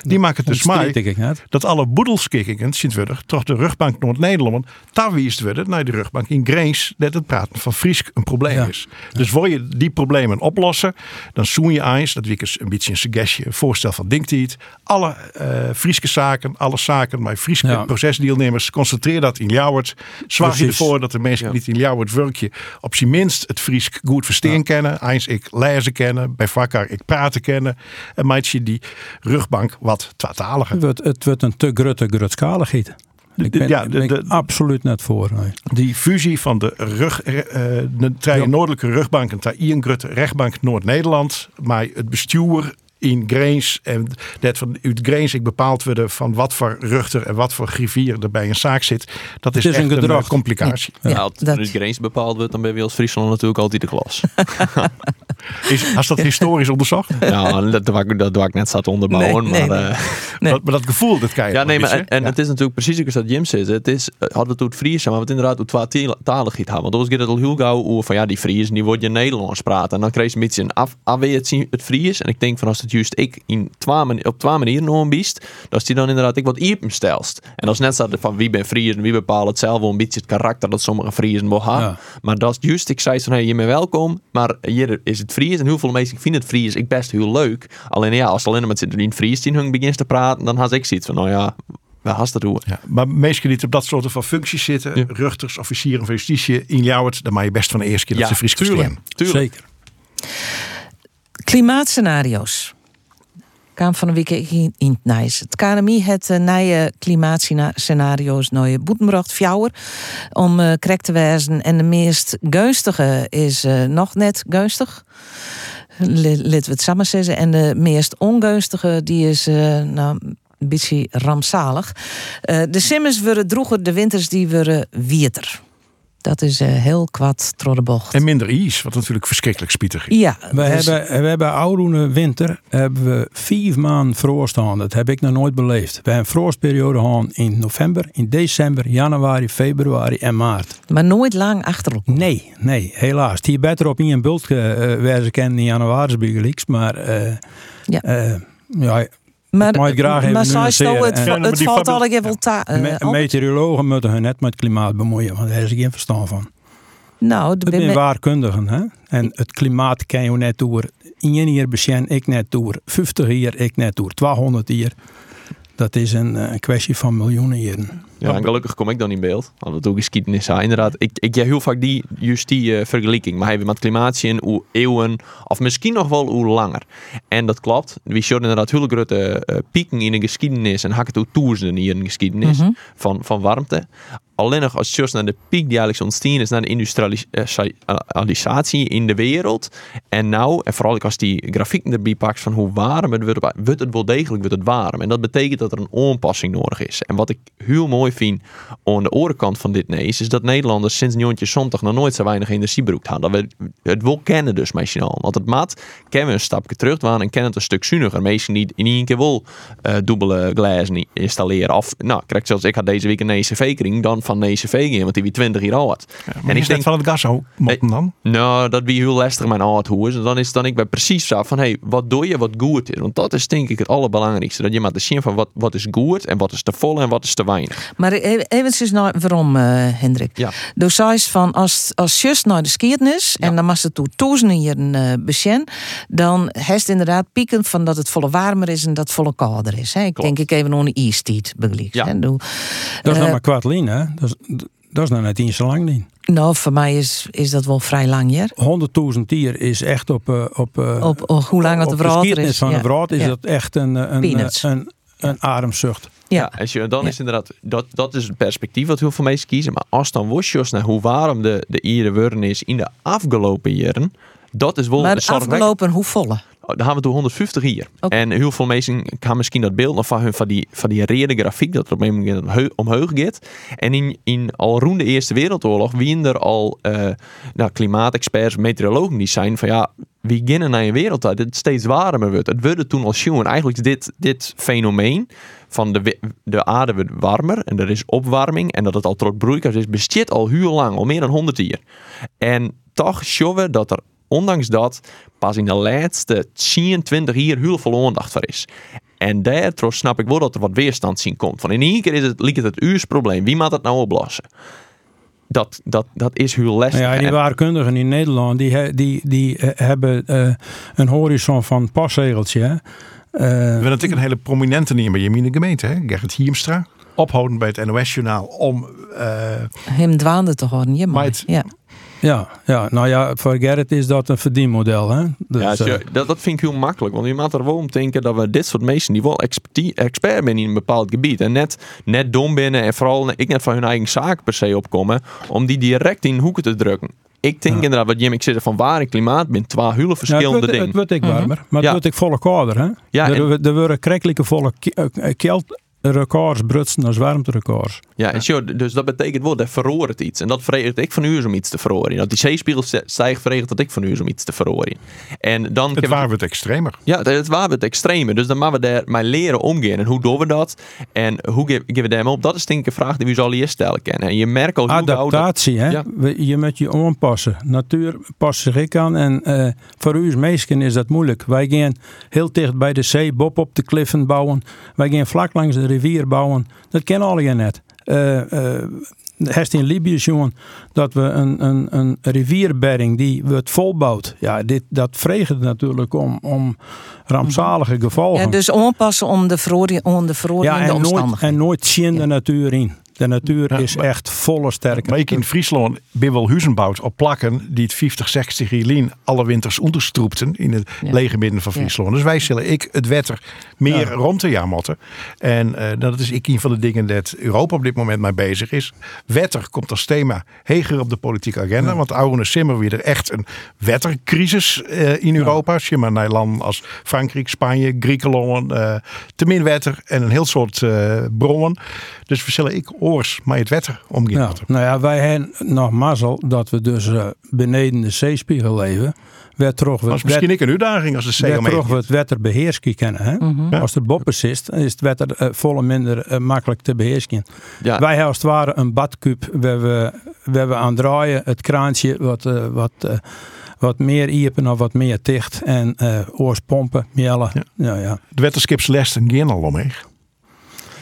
Speaker 21: Die maken het dus mij dat alle boedelskikkingen, Sint-Wurdig, toch de rugbank Noord-Nederland, daar wiest worden naar de rugbank in Greens, dat het praten van Fries een probleem is. Dus wil je die problemen oplossen, dan zoen je eens, dat wie een beetje een suggestie, een voorstel van Dinktiet, alle eh Frieske zaken, alle zaken bij Frieske
Speaker 22: Ja.
Speaker 21: procesdeelnemers, concentreer dat in Ljouwert. Zorg je ervoor dat de mensen niet in Ljouwert werkje op zijn minst het Fries goed verstaan kennen. Eens ik lezen kennen, bij vakker ik praten kennen. En maakt je die rugbank wat tweetaliger.
Speaker 22: Het wordt, het wordt een te grote grutskaligheid. Ik ben,
Speaker 21: ja, de- de-
Speaker 22: absoluut net voor. nee.
Speaker 21: Die fusie van de, rug, eh, de drie noordelijke rugbanken ter Ian Grutte rechtbank Noord-Nederland. Maar het bestuur in Greens en dat van uit Greens ik bepaald worden van wat voor ruchter en wat voor griffier er bij een zaak zit. Dat is, echt
Speaker 22: een
Speaker 21: een,
Speaker 22: gedrag.
Speaker 21: eh, complicatie.
Speaker 23: Ja, als het uit grens bepaald wordt, dan ben je als Friesland natuurlijk altijd de klas.
Speaker 21: Is, als dat historisch onderzocht?
Speaker 23: ja, dat doe ik, dat doe ik net zat onderbouwen.
Speaker 21: Nee, nee,
Speaker 23: maar,
Speaker 21: nee.
Speaker 23: eh,
Speaker 21: Maar, maar dat gevoel, dat kan je
Speaker 23: Ja, nee, maar, en,
Speaker 21: ja.
Speaker 23: het is natuurlijk precies zoals dat Jim zegt. Het is, eh, hadden we het het Fries, maar het inderdaad hoe tweetaligheid hebben. Want anders gaat het al heel gauw over van ja, die Fries, die wordt je Nederlands praten. En dan kreeg je een beetje een af, afweer zien het Fries. En ik denk van als het juist ik in op twee manieren nog een biest, dat is die dan inderdaad ik wat iepen stelst. En dat is net zo van wie ben Fries en wie bepaalt het zelf wel een beetje het karakter dat sommige Friesen wel hebben.
Speaker 22: Ja.
Speaker 23: Maar dat is juist, ik zei van hey, je bent welkom, maar hier is het Fries. En heel veel mensen vinden het Fries ik best heel leuk. Alleen ja, als alleen met z'n in Fries in hun begint te praten, dan had ik zoiets van nou ja, waar has dat doen?
Speaker 21: Ja, maar mensen die op dat soort van functies zitten, ruchters, officieren van justitie in Ljouwert, dan mag je best van de eerste keer dat
Speaker 23: Ja,
Speaker 21: ze Fries
Speaker 23: tuurlijk.
Speaker 22: Zeker.
Speaker 1: Klimaatscenario's. Kwam van een week in het Nijs. Het KNMI het uh, nieuwe klimaatscenario's je boetenbracht fjouwer om uh, correct te wijzen. En de meest gunstige is uh, nog net gunstig. Laten we het samen zeggen. En de meest ongunstige die is nou, een beetje rampzalig. De simmers worden droeger, de winters die worden wieter. Dat is uh, heel kwad door de bocht.
Speaker 21: En minder is, wat natuurlijk verschrikkelijk spietig is.
Speaker 1: Ja,
Speaker 22: We
Speaker 1: dus-
Speaker 22: hebben, we hebben oude winter hebben we vijf maanden frost gehad. Dat heb ik nog nooit beleefd. We hebben een frostperiode gehad in november, in december, januari, februari en maart.
Speaker 1: Maar nooit lang achter elkaar.
Speaker 22: Nee, nee, helaas. Die beter op in een bult uh, ze kennen in januari. Maar uh,
Speaker 1: ja.
Speaker 22: Uh, ja
Speaker 1: maar,
Speaker 22: ik mag het graag even
Speaker 1: maar nou, het,
Speaker 22: en,
Speaker 1: het valt al even wel ta-
Speaker 22: uh, me, Meteorologen moeten hun net met het klimaat bemoeien, want daar is geen verstand van.
Speaker 1: Nou,
Speaker 22: de zijn waarkundigen, hè? En het klimaat kan je net door. In één jaar besjen ik net door. 50 jaar ik net door. 200 jaar. Dat is een, een kwestie van miljoenen jaren.
Speaker 23: Ja, en gelukkig kom ik dan in beeld. Want dat ook geschiedenis zijn. Inderdaad, ik, ik ja heel vaak die, juist die uh, vergelijking. Maar hebben met klimaat in hoe eeuwen, of misschien nog wel hoe langer. En dat klopt. We zien inderdaad hele grote uh, pieken in de geschiedenis. En hakken toe hier in de geschiedenis
Speaker 1: Mhm.
Speaker 23: mm -hmm. van, van warmte. Alleen nog als je naar de piek die eigenlijk ontstaan is, naar de industrialisatie in de wereld. En nou, en vooral als die grafieken erbij pakt van hoe warm het wordt, wordt het wel degelijk wordt het warm. En dat betekent dat er een aanpassing nodig is. En wat ik heel mooi mooi vind aan de orenkant van dit nees, is dat Nederlanders sinds Njontje zondag nog nooit zo weinig energie broekt hadden. Dat we het wel kennen dus misschien al. Want het maat kennen we een stapje terug waren en kennen het een stuk zuiniger. Meestal niet in één keer wel uh, dubbele glazen installeren. Of, nou, krijg zelfs ik had deze week een ECV-kring dan van een ECV want die wie 20 jaar oud.
Speaker 21: en ik denk van het gas ook dan?
Speaker 23: Nou, dat wie heel lastig mijn oud hoe is. En dan is dan ik bij precies zo van, hey, wat doe je wat goed is? Want dat is denk ik het allerbelangrijkste. Dat je maar te zien van wat, wat is goed en wat is te vol en wat is te weinig.
Speaker 1: Maar e-, even nou waarom, uh, Hendrik?
Speaker 23: Ja.
Speaker 1: Dus zei van als, als just naar de skiertnis en dan was het toe duizenden jaren uh, besjen, dan heeft inderdaad pieken van dat het volle warmer is en dat het volle kouder is. Hè? Ik denk ik even onder ijstijd begrijp.
Speaker 23: Ja.
Speaker 1: Hè? Doe,
Speaker 22: Dat is nog
Speaker 1: eh,
Speaker 22: maar kwartlien, hè? Dat is, dat is nou net niet zo lang niet.
Speaker 1: Nou, voor mij is, is dat wel vrij lang, ja.
Speaker 22: 100.000 dier is echt op... eh, op, eh,
Speaker 1: Op, op hoe lang het
Speaker 22: op
Speaker 1: de
Speaker 22: de
Speaker 1: is.
Speaker 22: van
Speaker 1: ja.
Speaker 22: een brood is
Speaker 1: Ja.
Speaker 22: dat echt een, een,
Speaker 1: Peanuts.
Speaker 22: een, een, ademzucht.
Speaker 1: Ja.
Speaker 23: Als je, dan is inderdaad, dat, dat is het perspectief wat heel veel mensen kiezen. Maar als dan was naar hoe warm de, de Ieren worden is in de afgelopen jaren, dat is wel
Speaker 1: Maar
Speaker 23: zorgwekkend.
Speaker 1: afgelopen hoe volle?
Speaker 23: Oh, Dan gaan we door 150 hier. En heel veel mensen gaan misschien dat beeld nog van hun van die, van die rede grafiek dat er op een moment omhoog gaat. En in, in al rond de Eerste Wereldoorlog wien er al eh nou, klimaatexperts, meteorologen die zijn van ja, we beginnen naar een wereld dat het steeds warmer wordt. Het wordt toen al schoon. Eigenlijk is dit, dit fenomeen van de, de aarde wordt warmer en er is opwarming en dat het al trok broeikers is, bestaat al heel lang, al meer dan 100 jaar. En toch zien we dat er ondanks dat pas in de laatste 10, 20 jaar heel veel aandacht voor is. En daardoor snap ik wel dat er wat weerstand zien komt. Van in één keer is het, lijkt het het uurs probleem. Wie moet dat nou oplossen? Dat, dat, dat is heel lastig.
Speaker 22: Ja, die
Speaker 23: En-
Speaker 22: waarkundigen in Nederland die, die, die eh, hebben eh, een horizon van hè. Eh,
Speaker 21: We hebben natuurlijk een hele prominente neer bij je gemeente, hè? Gerrit Hiemstra. Ophoudend bij het NOS-journaal om... eh,
Speaker 1: Hem dwaande te horen, maar. Ja.
Speaker 22: Ja, ja, nou ja, voor Gerrit is dat een verdienmodel. Hè? Dus,
Speaker 23: ja, je-
Speaker 22: eh,
Speaker 23: dat, dat vind ik heel makkelijk. Want je moet er wel om denken dat we dit soort mensen die wel expertie- expert zijn in een bepaald gebied. En net, net dom binnen en vooral ik net van hun eigen zaak per se opkomen. Om die direct in hoeken te drukken. Ik denk inderdaad, wat Jim ik zit van waar en klimaat ben twee hele
Speaker 22: ja, het
Speaker 23: verschillende
Speaker 22: wordt,
Speaker 23: dingen.
Speaker 22: het wordt ik warmer, maar
Speaker 23: Ja.
Speaker 22: het wordt ik volle kouder. Hè?
Speaker 23: Ja,
Speaker 22: er,
Speaker 23: en-
Speaker 22: er worden krekelijke volle ke- keltrecords brutsen als warmterecords.
Speaker 23: Ja, en zo, dus dat betekent wel, dat verroert iets. En dat verregelt ik van u is om iets te verhoren. Dat die zeespiegel st- stijgt, verregelt dat ik van u is om iets te verhoren. En dan
Speaker 21: het waar wordt extremer.
Speaker 23: Ja, het- het waar het extreme. Dus dan moeten we daar maar leren omgaan. En hoe doen we dat? En hoe ge- geven we daar op? Dat is denk ik een vraag die we zo al eerst stellen kennen. En je merkt al hoe gauw dat-
Speaker 22: Adaptatie, hè?
Speaker 23: Ja.
Speaker 22: We- Je moet je aanpassen. Natuur past zich ik aan. En eh, voor u als meisken is dat moeilijk. Wij gaan heel dicht bij de zee, bob op de kliffen bouwen. Wij gaan vlak langs de rivier bouwen. Dat kennen alle net. Eh eh, Hest in Libië jongen dat we een, een, een rivierbedding die wordt volbouwd. Ja, dit, dat vreegt natuurlijk om, om rampzalige gevolgen.
Speaker 1: Ja, dus aanpassen om de, verori- om de veroordeelde
Speaker 22: Ja, en nooit, en nooit zien de natuur in. De natuur is echt volle sterker.
Speaker 21: Maar ik in Friesland ben wel huizen bouwd op plakken die het 50, 60 jaar alle winters onderstroepten in het lege midden van Friesland. Dus wij zullen ik het wetter meer
Speaker 22: Ja.
Speaker 21: rond te jaar moeten. En eh, dat is ik een van de dingen dat Europa op dit moment mee bezig is. Wetter komt als thema heger op de politieke agenda. Want oude simmer weer er echt een wettercrisis eh, in Europa. Als je maar naar landen als Frankrijk, Spanje, Griekenland, eh te min wetter en een heel soort eh, bronnen. Dus we zullen ik oors maar het wetter omgaan.
Speaker 22: Ja, nou ja, wij hebben nog mazzel dat we dus eh, beneden de zeespiegel leven. Werd
Speaker 21: Dat is misschien ik een uitdaging als de zee omheen
Speaker 22: we het wetter beheersen kennen. Hè?
Speaker 21: Mhm. Ja.
Speaker 22: Als er boppers is, dan is het wetter eh, volle minder eh, makkelijk te beheersen.
Speaker 23: Ja.
Speaker 22: Wij hebben als het ware een badkuip waar we, waar we aan draaien. Het kraantje wat, wat, eh, wat meer iepen of wat meer dicht. En eh oorspompen, miellen. Ja. Ja,
Speaker 21: De wetterskips lesten geen al omheen.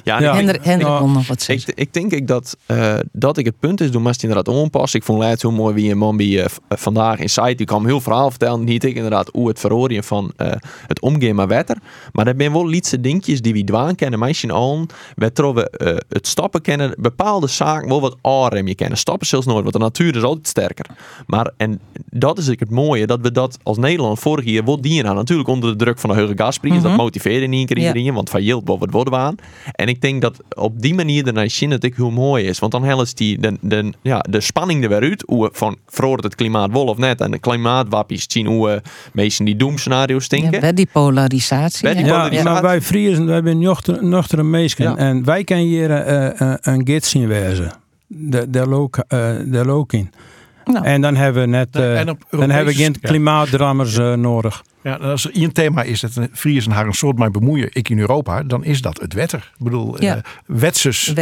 Speaker 23: Ja,
Speaker 22: Ja.
Speaker 23: ik-
Speaker 1: Hendrik, Hendrik
Speaker 22: Nou,
Speaker 1: nog wat zeggen.
Speaker 23: Ik, ik denk ik dat, eh, dat ik het punt is, doen maar inderdaad onpassen. Ik vond laatst heel mooi wie een man die eh, eh, vandaag in site, die kwam heel verhaal vertellen. Niet ik inderdaad hoe het verhoren van eh, het omgaan met wetter. Maar er zijn wel lietse dingetjes die we dwaan kennen, meisje al. We eh, het stappen kennen, bepaalde zaken wel wat aanrem je kennen. Stappen zelfs nooit, want de natuur is altijd sterker. Maar en dat is ook het mooie, dat we dat als Nederland vorig jaar wel dienen aan. Natuurlijk onder de druk van de hoge gasprijs.
Speaker 1: Mhm.
Speaker 23: Dat motiveerde in één keer
Speaker 1: Ja.
Speaker 23: iedereen, want van boven het worden we aan. En ik ik denk dat op die manier de zien het ik heel mooi is. Want dan helpt die de, de, ja, de spanning er weer uit. Hoe van verandert het klimaat wel of net. En de klimaatwappies zien hoe uh, mensen die doemscenario's denken.
Speaker 1: Ja, die polarisatie.
Speaker 22: Die polarisatie. Ja, maar wij Friesen, wij zijn nuchtere, nuchtere mensen. En wij kunnen hier uh, een gids zien wezen. De, de, look, de look in. Nou. En dan hebben we net dan hebben we geen klimaatdrammers nodig.
Speaker 21: Ja, als er één thema is dat Friesen haar een soort mij bemoeien, ik in Europa, dan is dat het wetter. Ik bedoel, ja. uh, Wetses,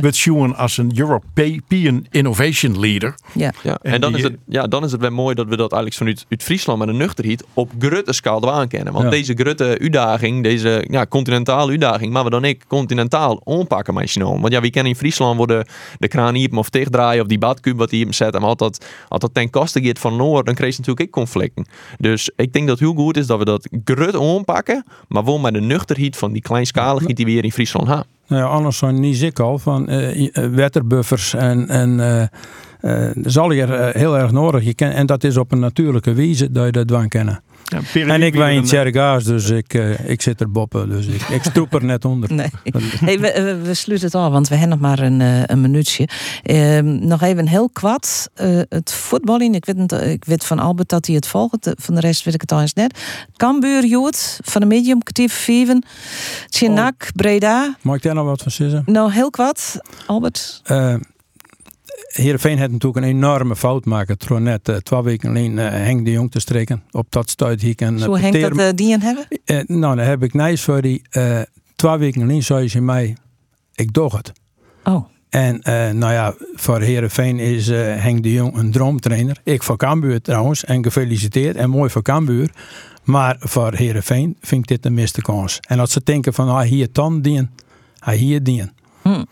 Speaker 21: Wetsen als een European Innovation Leader.
Speaker 23: Ja, ja. En, dan, is het, ja, dan is het wel mooi dat we dat eigenlijk vanuit uit Friesland met een nuchterheid op grote schaal aankennen. Want deze grote uitdaging, deze ja, continentale uitdaging, maar we dan ik continentaal onpakken met Want ja, wie kennen in Friesland worden de kraan hier of dichtdraaien of die badkub wat hier zet. Maar altijd, altijd ten koste gaat van Noord, dan kreeg je natuurlijk ik conflicten. Dus ik denk dat heel goed is dat we dat grut aanpakken, maar wel met de nuchterheid van die kleinschaligheid die we hier in Friesland hebben.
Speaker 22: Nou ja, anders zijn niet ziek al van uh, wetterbuffers en, en uh, dat is al hier heel erg nodig. Je ken, en dat is op een natuurlijke wijze dat je dat dwang kennen. Ja, en ik ben in Tjergaas, dus ik, uh, ik zit er boppen. Dus ik, ik stroep er net onder.
Speaker 1: Nee. Hey, we, we, sluiten het al, want we hebben nog maar een, uh, een minuutje. Uh, nog even heel kwad. Uh, het voetballing, ik weet, ik weet van Albert dat hij het volgt. Van de rest weet ik het al eens net. Cambuur, Jood, van de medium, kwartier Feven. Tjenak, oh. Breda.
Speaker 22: Mag ik daar nog wat van zeggen?
Speaker 1: Nou, heel kwad, Albert.
Speaker 22: Heerenveen had natuurlijk een enorme fout maken. Toen net uh, twee weken alleen uh, Henk de Jong te streken op dat stuit hier. En,
Speaker 1: Zo Henk dat uh, die hebben?
Speaker 22: nou, dan heb ik nice voor die. twee weken alleen zei ze mij, ik doe het.
Speaker 1: Oh.
Speaker 22: En nou ja, voor Heerenveen is Henk de Jong een droomtrainer. Ik voor Cambuur trouwens. En gefeliciteerd en mooi voor Cambuur. Maar voor Heerenveen vind ik dit een miste kans. En als ze denken van, ah, hier dan dien, hij hier dien.
Speaker 1: Hm.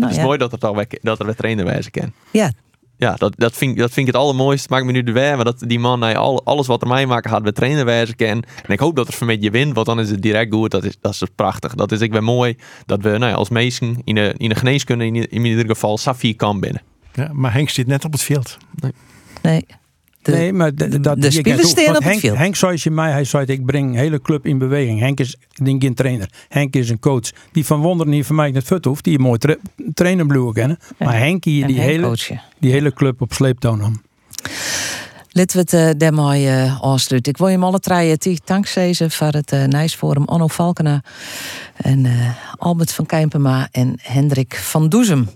Speaker 23: Nou, het is mooi dat, het al, dat er weer trainer wijzen kan.
Speaker 1: Ja.
Speaker 23: Ja, dat, dat, vind, dat vind ik het allermooiste. Het maakt me nu de weer, maar dat die man nee, al, alles wat er mij maken gaat weer trainer wijzen kan. En ik hoop dat er van je wint, want dan is het direct goed. Dat is, dat is prachtig. Dat is ik ben mooi dat we nou ja, als meesten in de, in de geneeskunde in, in ieder geval Safie kan binnen.
Speaker 21: Ja, maar Henk zit net op het veld.
Speaker 23: Nee.
Speaker 1: nee
Speaker 22: nee, maar
Speaker 1: de, dat, de spelers staan op
Speaker 22: Henk,
Speaker 1: het
Speaker 22: Henk zei je mij, hij zei ik breng hele club in beweging. Henk is geen trainer. Henk is een coach. Die van wonderen niet van mij het fut hoeft. Die een mooi tra trainer kennen. Maar Henk hier die, hele, die hele club op sleeptouw nam.
Speaker 1: Laten we het uh, daarmee uh, afsluiten. Ik wil je hem alle drie dankzij voor het uh, Nijsforum. Onno Valkena en uh, Albert van Kijpema en Hendrik van Doezem.